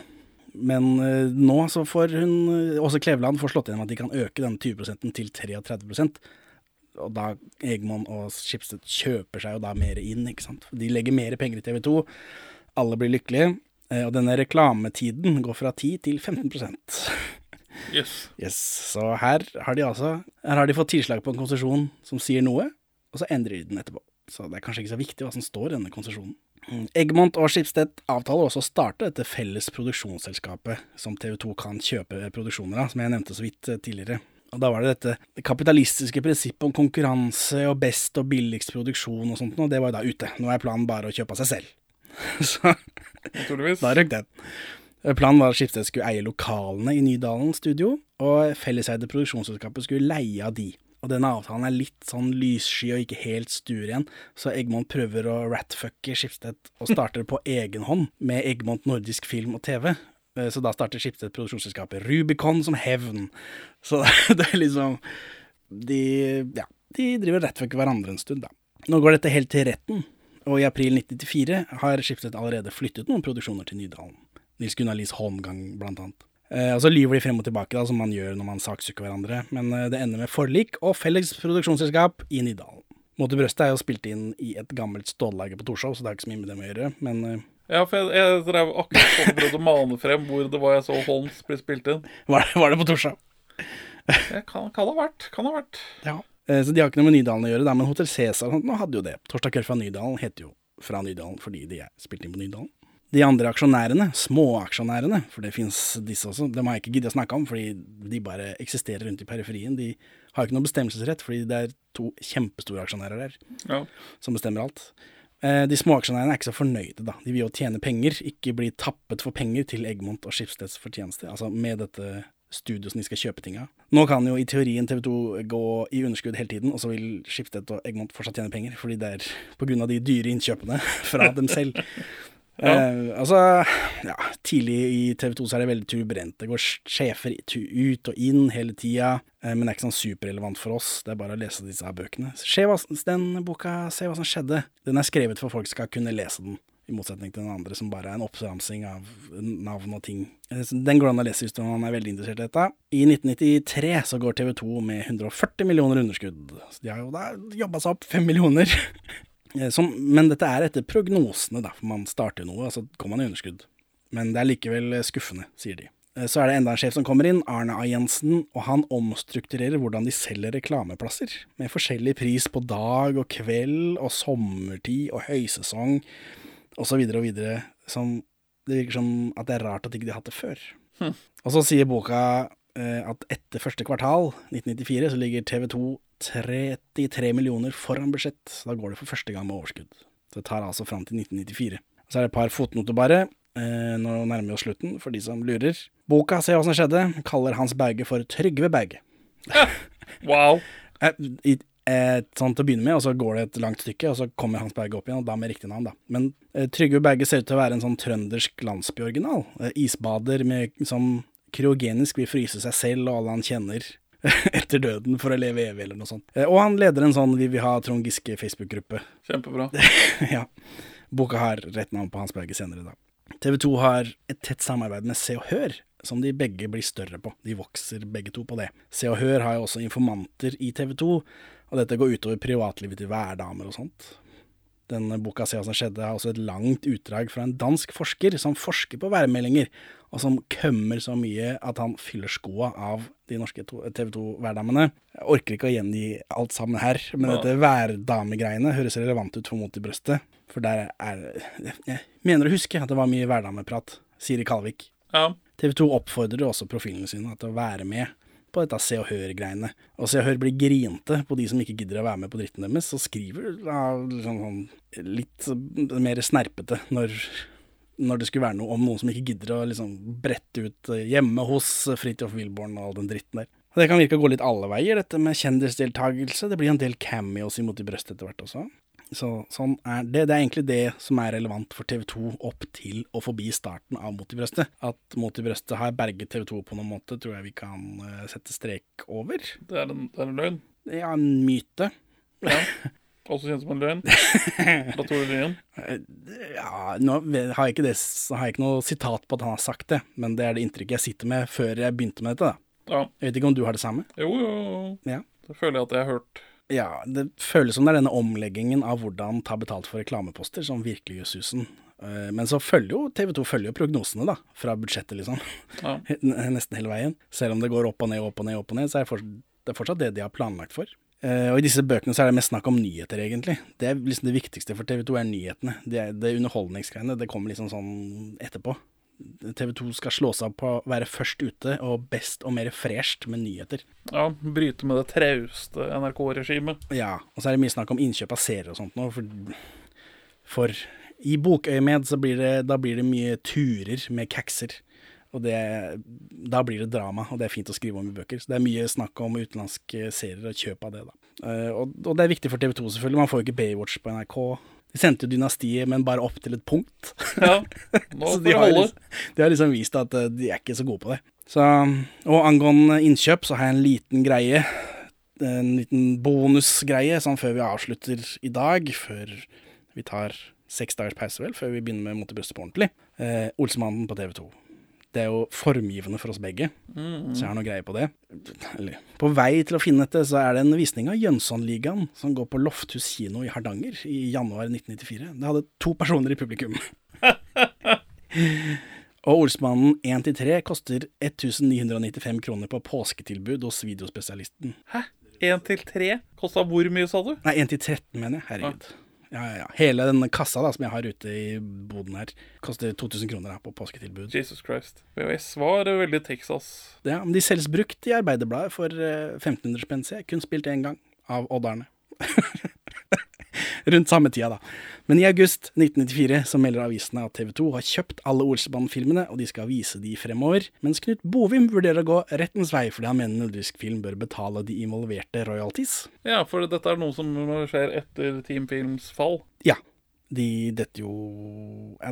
Men eh, nå så får hun også Åse Kleveland får slått gjennom at de kan øke den 20 til 33 Og da Egemon og Skipsted kjøper seg jo da mer inn, ikke sant. De legger mer penger i TV 2. Alle blir lykkelige. eh, Og denne reklametiden går fra 10 til 15% Yes. Yes, Så her har de altså Her har de fått tilslag på en konsesjon som sier noe, og så endrer de den etterpå. Så det er kanskje ikke så viktig hva som står i denne konsesjonen. Eggmont Egmont og Schibsted avtaler også å starte dette felles produksjonsselskapet som TV 2 kan kjøpe produksjoner av, som jeg nevnte så vidt eh, tidligere. Og da var det dette kapitalistiske prinsippet om konkurranse og best og billigst produksjon og sånt, og det var jo da ute. Nå er planen bare å kjøpe av seg selv. (laughs) så da røk den. Planen var at Skipsted skulle eie lokalene i Nydalen studio, og felleseide produksjonsselskapet skulle leie av de. Og denne avtalen er litt sånn lyssky og ikke helt stuer igjen, så Egmont prøver å ratfucke Skipsted og starter på egen hånd med Egmont Nordisk Film og TV. Eh, Så da starter Schibsted produksjonsselskapet Rubicon som hevn. Så (laughs) det er liksom De, ja, de driver og ved hverandre en stund, da. Nå går dette helt til retten, og i april 1994 har Schibsted allerede flyttet noen produksjoner til Nydalen. Nils Gunnar Lies Holmgang, blant annet. Eh, og så lyver de frem og tilbake, da, som man gjør når man saksøker hverandre, men eh, det ender med forlik og felles produksjonsselskap i Nydalen. Mot i brøstet er jo spilt inn i et gammelt stållager på Torshov, så det har ikke så mye med dem å gjøre, men eh, Ja, for jeg, jeg drev akkurat og prøvde å mane frem hvor det var jeg så Holms bli spilt inn. var, var det på Torshov? Det kan, kan ha vært. Kan ha vært. Ja. Eh, Så de har ikke noe med Nydalen å gjøre, da, men Hotell Cæsar hadde jo det. Torsdag kveld fra Nydalen heter jo Fra Nydalen fordi de er spilt inn på Nydalen. De andre aksjonærene, småaksjonærene, for det fins disse også, dem har jeg ikke giddet å snakke om, fordi de bare eksisterer rundt i periferien. De har ikke noe bestemmelsesrett, fordi det er to kjempestore aksjonærer der Ja. som bestemmer alt. Eh, De småaksjonærene er ikke så fornøyde, da. De vil jo tjene penger, ikke bli tappet for penger til Egmont og Skipsteds fortjeneste, altså med dette studio som de skal kjøpe ting av. Nå kan jo i teorien TV 2 gå i underskudd hele tiden, og så vil Skipsted og Egmont fortsatt tjene penger, fordi det er på grunn av de dyre innkjøpene (laughs) fra dem selv. Eh, altså, ja, tidlig i TV 2 så er det veldig turbulent. Det går sjefer ut og inn hele tida, eh, men det er ikke sånn superrelevant for oss. Det er bare å lese disse her bøkene. Se hva, den boka, se hva som skjedde. Den er skrevet for folk skal kunne lese den, i motsetning til den andre som bare er en oppramsing av navn og ting. Eh, Den går an å lese hvis man er veldig interessert i dette. I 1993 så går TV 2 med 140 millioner underskudd. Så de har jo da jobba seg opp fem millioner. (laughs) Eh, Som, men dette er etter prognosene, da, for man starter noe, og så kommer man i underskudd. Men det er likevel eh, skuffende, sier de. Eh, Så er det enda en sjef som kommer inn, Arne A. Jensen, og han omstrukturerer hvordan de selger reklameplasser, med forskjellig pris på dag og kveld og sommertid og høysesong osv. og videre, som det virker som at det er rart at ikke de har hatt det før. Og så sier boka eh, at etter første kvartal 1994 så ligger TV 2 33 millioner foran budsjett. Da går det for første gang med overskudd. Så det tar altså fram til 1994. Så er det et par fotnoter bare. Eh, nå nærmer vi oss slutten, for de som lurer. Boka Se hva som skjedde, kaller Hans Berge for Trygve Berge. (laughs) Wow. Eh, i, eh, sånn til å begynne med, og så går det et langt stykke, og så kommer Hans Berge opp igjen, og da med riktig navn, da. Men eh, Trygve Berge ser ut til å være en sånn trøndersk landsbyoriginal. Eh, isbader med, som kryogenisk vil fryse seg selv og alle han kjenner. (laughs) Etter døden for å leve evig, eller noe sånt. Eh, Og han leder en sånn Vi vil ha Trond Giske Facebook-gruppe. Kjempebra. (laughs) ja. Boka har rett navn på Hans Berge senere, da. TV 2 har et tett samarbeid med Se og Hør, som de begge blir større på. De vokser begge to på det. Se og Hør har jo også informanter i TV 2, og dette går utover privatlivet til hverdamer og sånt. Denne boka Se hva som skjedde har også et langt utdrag fra en dansk forsker som forsker på værmeldinger, og som kømmer så mye at han fyller skoa av de norske TV 2-værdammene. Jeg orker ikke å gjengi alt sammen her, men Ja. dette værdamegreiene høres relevant ut for Mot i brøstet. For der er Jeg mener å huske at det var mye værdameprat. Siri Kalvik. Ja. TV 2 oppfordrer også profilene sine til å være med på dette Se og Hør-greiene. Og Se og Hør blir grinte på de som ikke gidder å være med på dritten deres, og skriver da, liksom, sånn, litt mer snerpete når, når det skulle være noe om noen som ikke gidder å liksom, brette ut eh, hjemme hos Fridtjof Wilborn og all den dritten der. Det kan virke å gå litt alle veier, dette med kjendisdeltakelse. Det blir en del cameos imot i brøstet etter hvert også. Så sånn er det. Det er egentlig det som er relevant for TV 2 opp til og forbi starten av Mot i brøstet. At Mot i brøstet har berget TV 2 på noen måte, tror jeg vi kan eh, sette strek over. Det er en, det er en løgn. Ja, en myte. Ja. (laughs) Også kjent som en løgn. (laughs) Du det. Eh, Ja, nå har jeg, ikke det, har jeg ikke noe sitat på at han har sagt det, men det er det inntrykket jeg sitter med før jeg begynte med dette. da. Ja. Jeg vet ikke om du har det samme? Jo, jo. Ja. Det føler jeg at jeg har hørt. Ja, det føles som det er denne omleggingen av hvordan ta betalt for reklameposter som virkelig gjør susen. Eh, Men så følger jo TV 2 følger jo prognosene, da, fra budsjettet, liksom. Ja. (laughs) Nesten hele veien. Selv om det går opp og ned, opp og ned, opp og ned, så er det fortsatt det, fortsatt det de har planlagt for. Eh, og i disse bøkene så er det mest snakk om nyheter, egentlig. Det er liksom det viktigste for TV 2 er nyhetene. Det, det underholdningsgreiene, det kommer liksom sånn etterpå. TV 2 skal slå seg opp på å være først ute og best og mer fresht med nyheter. Ja, Bryte med det trauste NRK-regimet. Ja, og så er det mye snakk om innkjøp av serier og sånt nå, for, for i bokøyemed så blir det, da blir det mye turer med kakser. Og det, da blir det drama, og det er fint å skrive om i bøker. Så det er mye snakk om utenlandske serier og kjøp av det, da. Eh, og, og det er viktig for TV2, selvfølgelig. Man får jo ikke Baywatch på NRK. De sendte jo Dynastiet, men bare opp til et punkt. (laughs) Ja, nå (laughs) får de det har, liksom, de har liksom vist at eh, de er ikke så gode på det. Så, og angående innkjøp, så har jeg en liten greie. En liten bonusgreie sånn før vi avslutter i dag. Før vi tar seks dagers pause, vel, før vi begynner med Mot i brøstet på ordentlig. Eh, Olsemannen på TV2. Det er jo formgivende for oss begge, så jeg har noe greie på det. Eller, på vei til å finne dette, så er det en visning av Jønssonligaen som går på Lofthus kino i Hardanger i januar 1994. Det hadde to personer i publikum. (laughs) Og Olsmannen 1-3 koster 1995 kroner på påsketilbud hos videospesialisten. Hæ? 1-3? Kosta hvor mye, sa du? Nei, 1-13 mener jeg. Herregud. Ja, ja, ja. Hele den kassa da, som jeg har ute i boden her, koster 2000 kroner da, på påsketilbud. Jesus Christ. VHS var eh, veldig Texas. Ja, men de selges brukt i Arbeiderbladet for eh, 1500 spenn, så kun spilt én gang, av Odd-Arne. (laughs) (laughs) Rundt samme tida, da. Men i august 1994 så melder avisene at TV 2 har kjøpt alle Olseband-filmene, og de skal vise de fremover, mens Knut Bovim vurderer å gå rettens vei fordi han mener nordisk film bør betale de involverte royalties. Ja, for dette er noe som skjer etter Team Films fall. Ja. De detter jo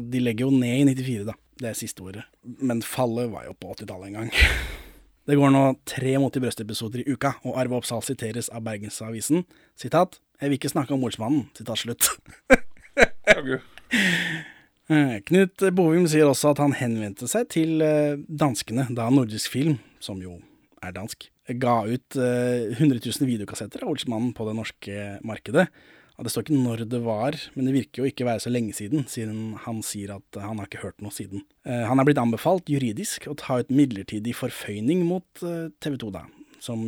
De legger jo ned i 94, da. Det er siste ordet. Men fallet var jo på 80-tallet en gang. (laughs) Det går nå tre Mot i brøst-episoder i uka, og Arve Oppsal siteres av Bergensavisen. Sitat 'Jeg vil ikke snakke om Olsmannen'. Sitat slutt. Eh, Knut Bovim sier også at han henvendte seg til eh, danskene da Nordisk Film, som jo er dansk, ga ut eh, 100 000 videokassetter av Olsmannen på det norske markedet. Ja, det står ikke når det var, men det virker jo ikke være så lenge siden, siden han sier at han har ikke hørt noe siden. Han er blitt anbefalt juridisk å ta ut midlertidig forføyning mot TV 2, da, som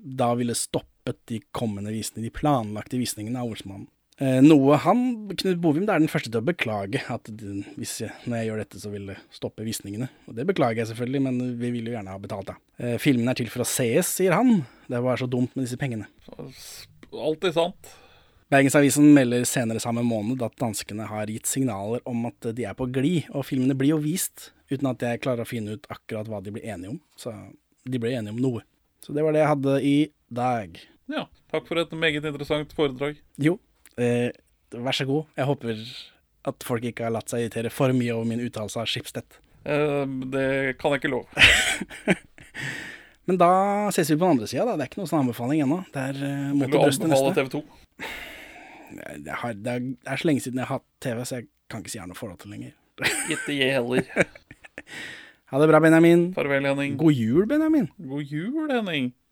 da ville stoppet de kommende visningene, de planlagte visningene av Olsmannen. Eh, noe han, Knut Bovim, det er den første til å beklage at hvis jeg, når jeg gjør dette, så vil det stoppe visningene. Og det beklager jeg selvfølgelig, men vi vil jo gjerne ha betalt, da. Eh, filmen er til for å sees, sier han. Det var så dumt med disse pengene. Alltid sant. Bergensavisen melder senere samme måned at danskene har gitt signaler om at de er på glid, og filmene blir jo vist uten at jeg klarer å finne ut akkurat hva de blir enige om. Så de ble enige om noe. Så det var det jeg hadde i dag. Ja. Takk for et meget interessant foredrag. Jo, eh, vær så god. Jeg håper at folk ikke har latt seg irritere for mye over min uttalelse av Schibsted. Eh, det kan jeg ikke love. (laughs) Men da ses vi på den andre sida, da. Det er ikke noen sånn anbefaling ennå. Det er uh, mot du brøstet neste. TV 2? Jeg har, det, er, det er så lenge siden jeg har hatt TV, så jeg kan ikke si jeg har noe forhold til lenger. (laughs) Ikke jeg heller. Ha det bra, Benjamin. Farvel, Henning. God jul, Benjamin. God jul, Henning.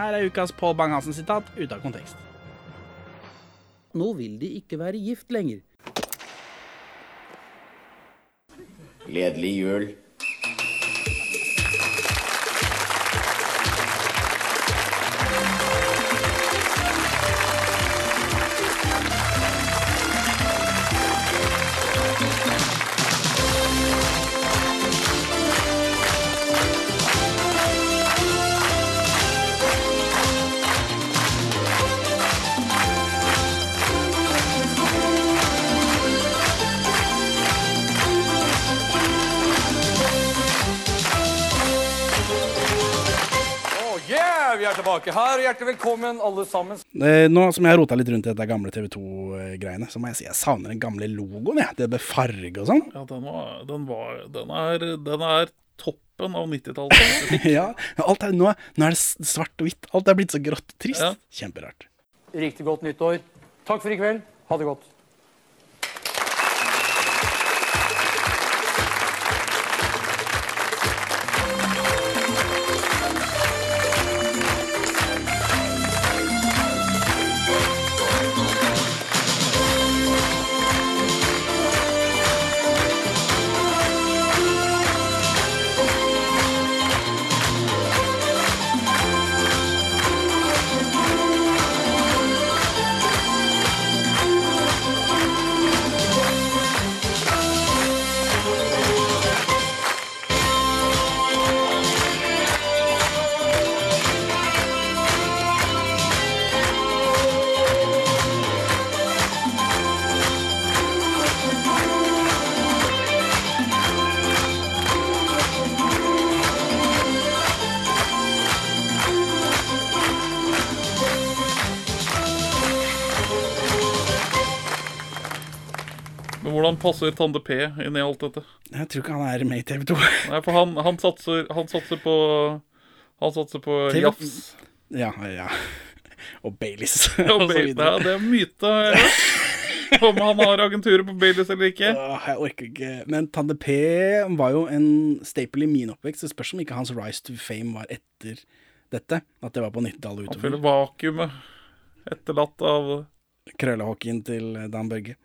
Her er ukas Pål Bang-Hansen-sitat ute av kontekst. Nå vil de ikke være gift lenger. Gledelig jul. Tilbake her. Hjertelig velkommen, alle sammen. Eh, Nå som jeg har rota litt rundt i dette gamle TV 2-greiene, så må jeg si jeg savner den gamle logoen. jeg. Det med farge og sånn. Ja, den, var, den, var, den, er, den er toppen av 90-tallet. (laughs) ja, alt er, nå, nå er det svart og hvitt. Alt er blitt så grått og trist. Ja. Kjemperart. Riktig godt nyttår. Takk for i kveld. Ha det godt. Passer Tande P inn i alt dette? Jeg tror ikke han er med i TV 2. Nei, for han, han, satser, han satser på Han satser på TV jafs. Ja, ja. Og Baileys. (laughs) Ja, og videre. ja, det er myte. Om han har agenturer på Baileys eller ikke. Åh, jeg orker ikke. Men Tande P var jo en staple i min oppvekst. Det spørs om ikke hans rise to fame var etter dette. At det var på 90-tallet Han utover. fyller vakuumet etterlatt av Krøllehockeyen til Dan Børge.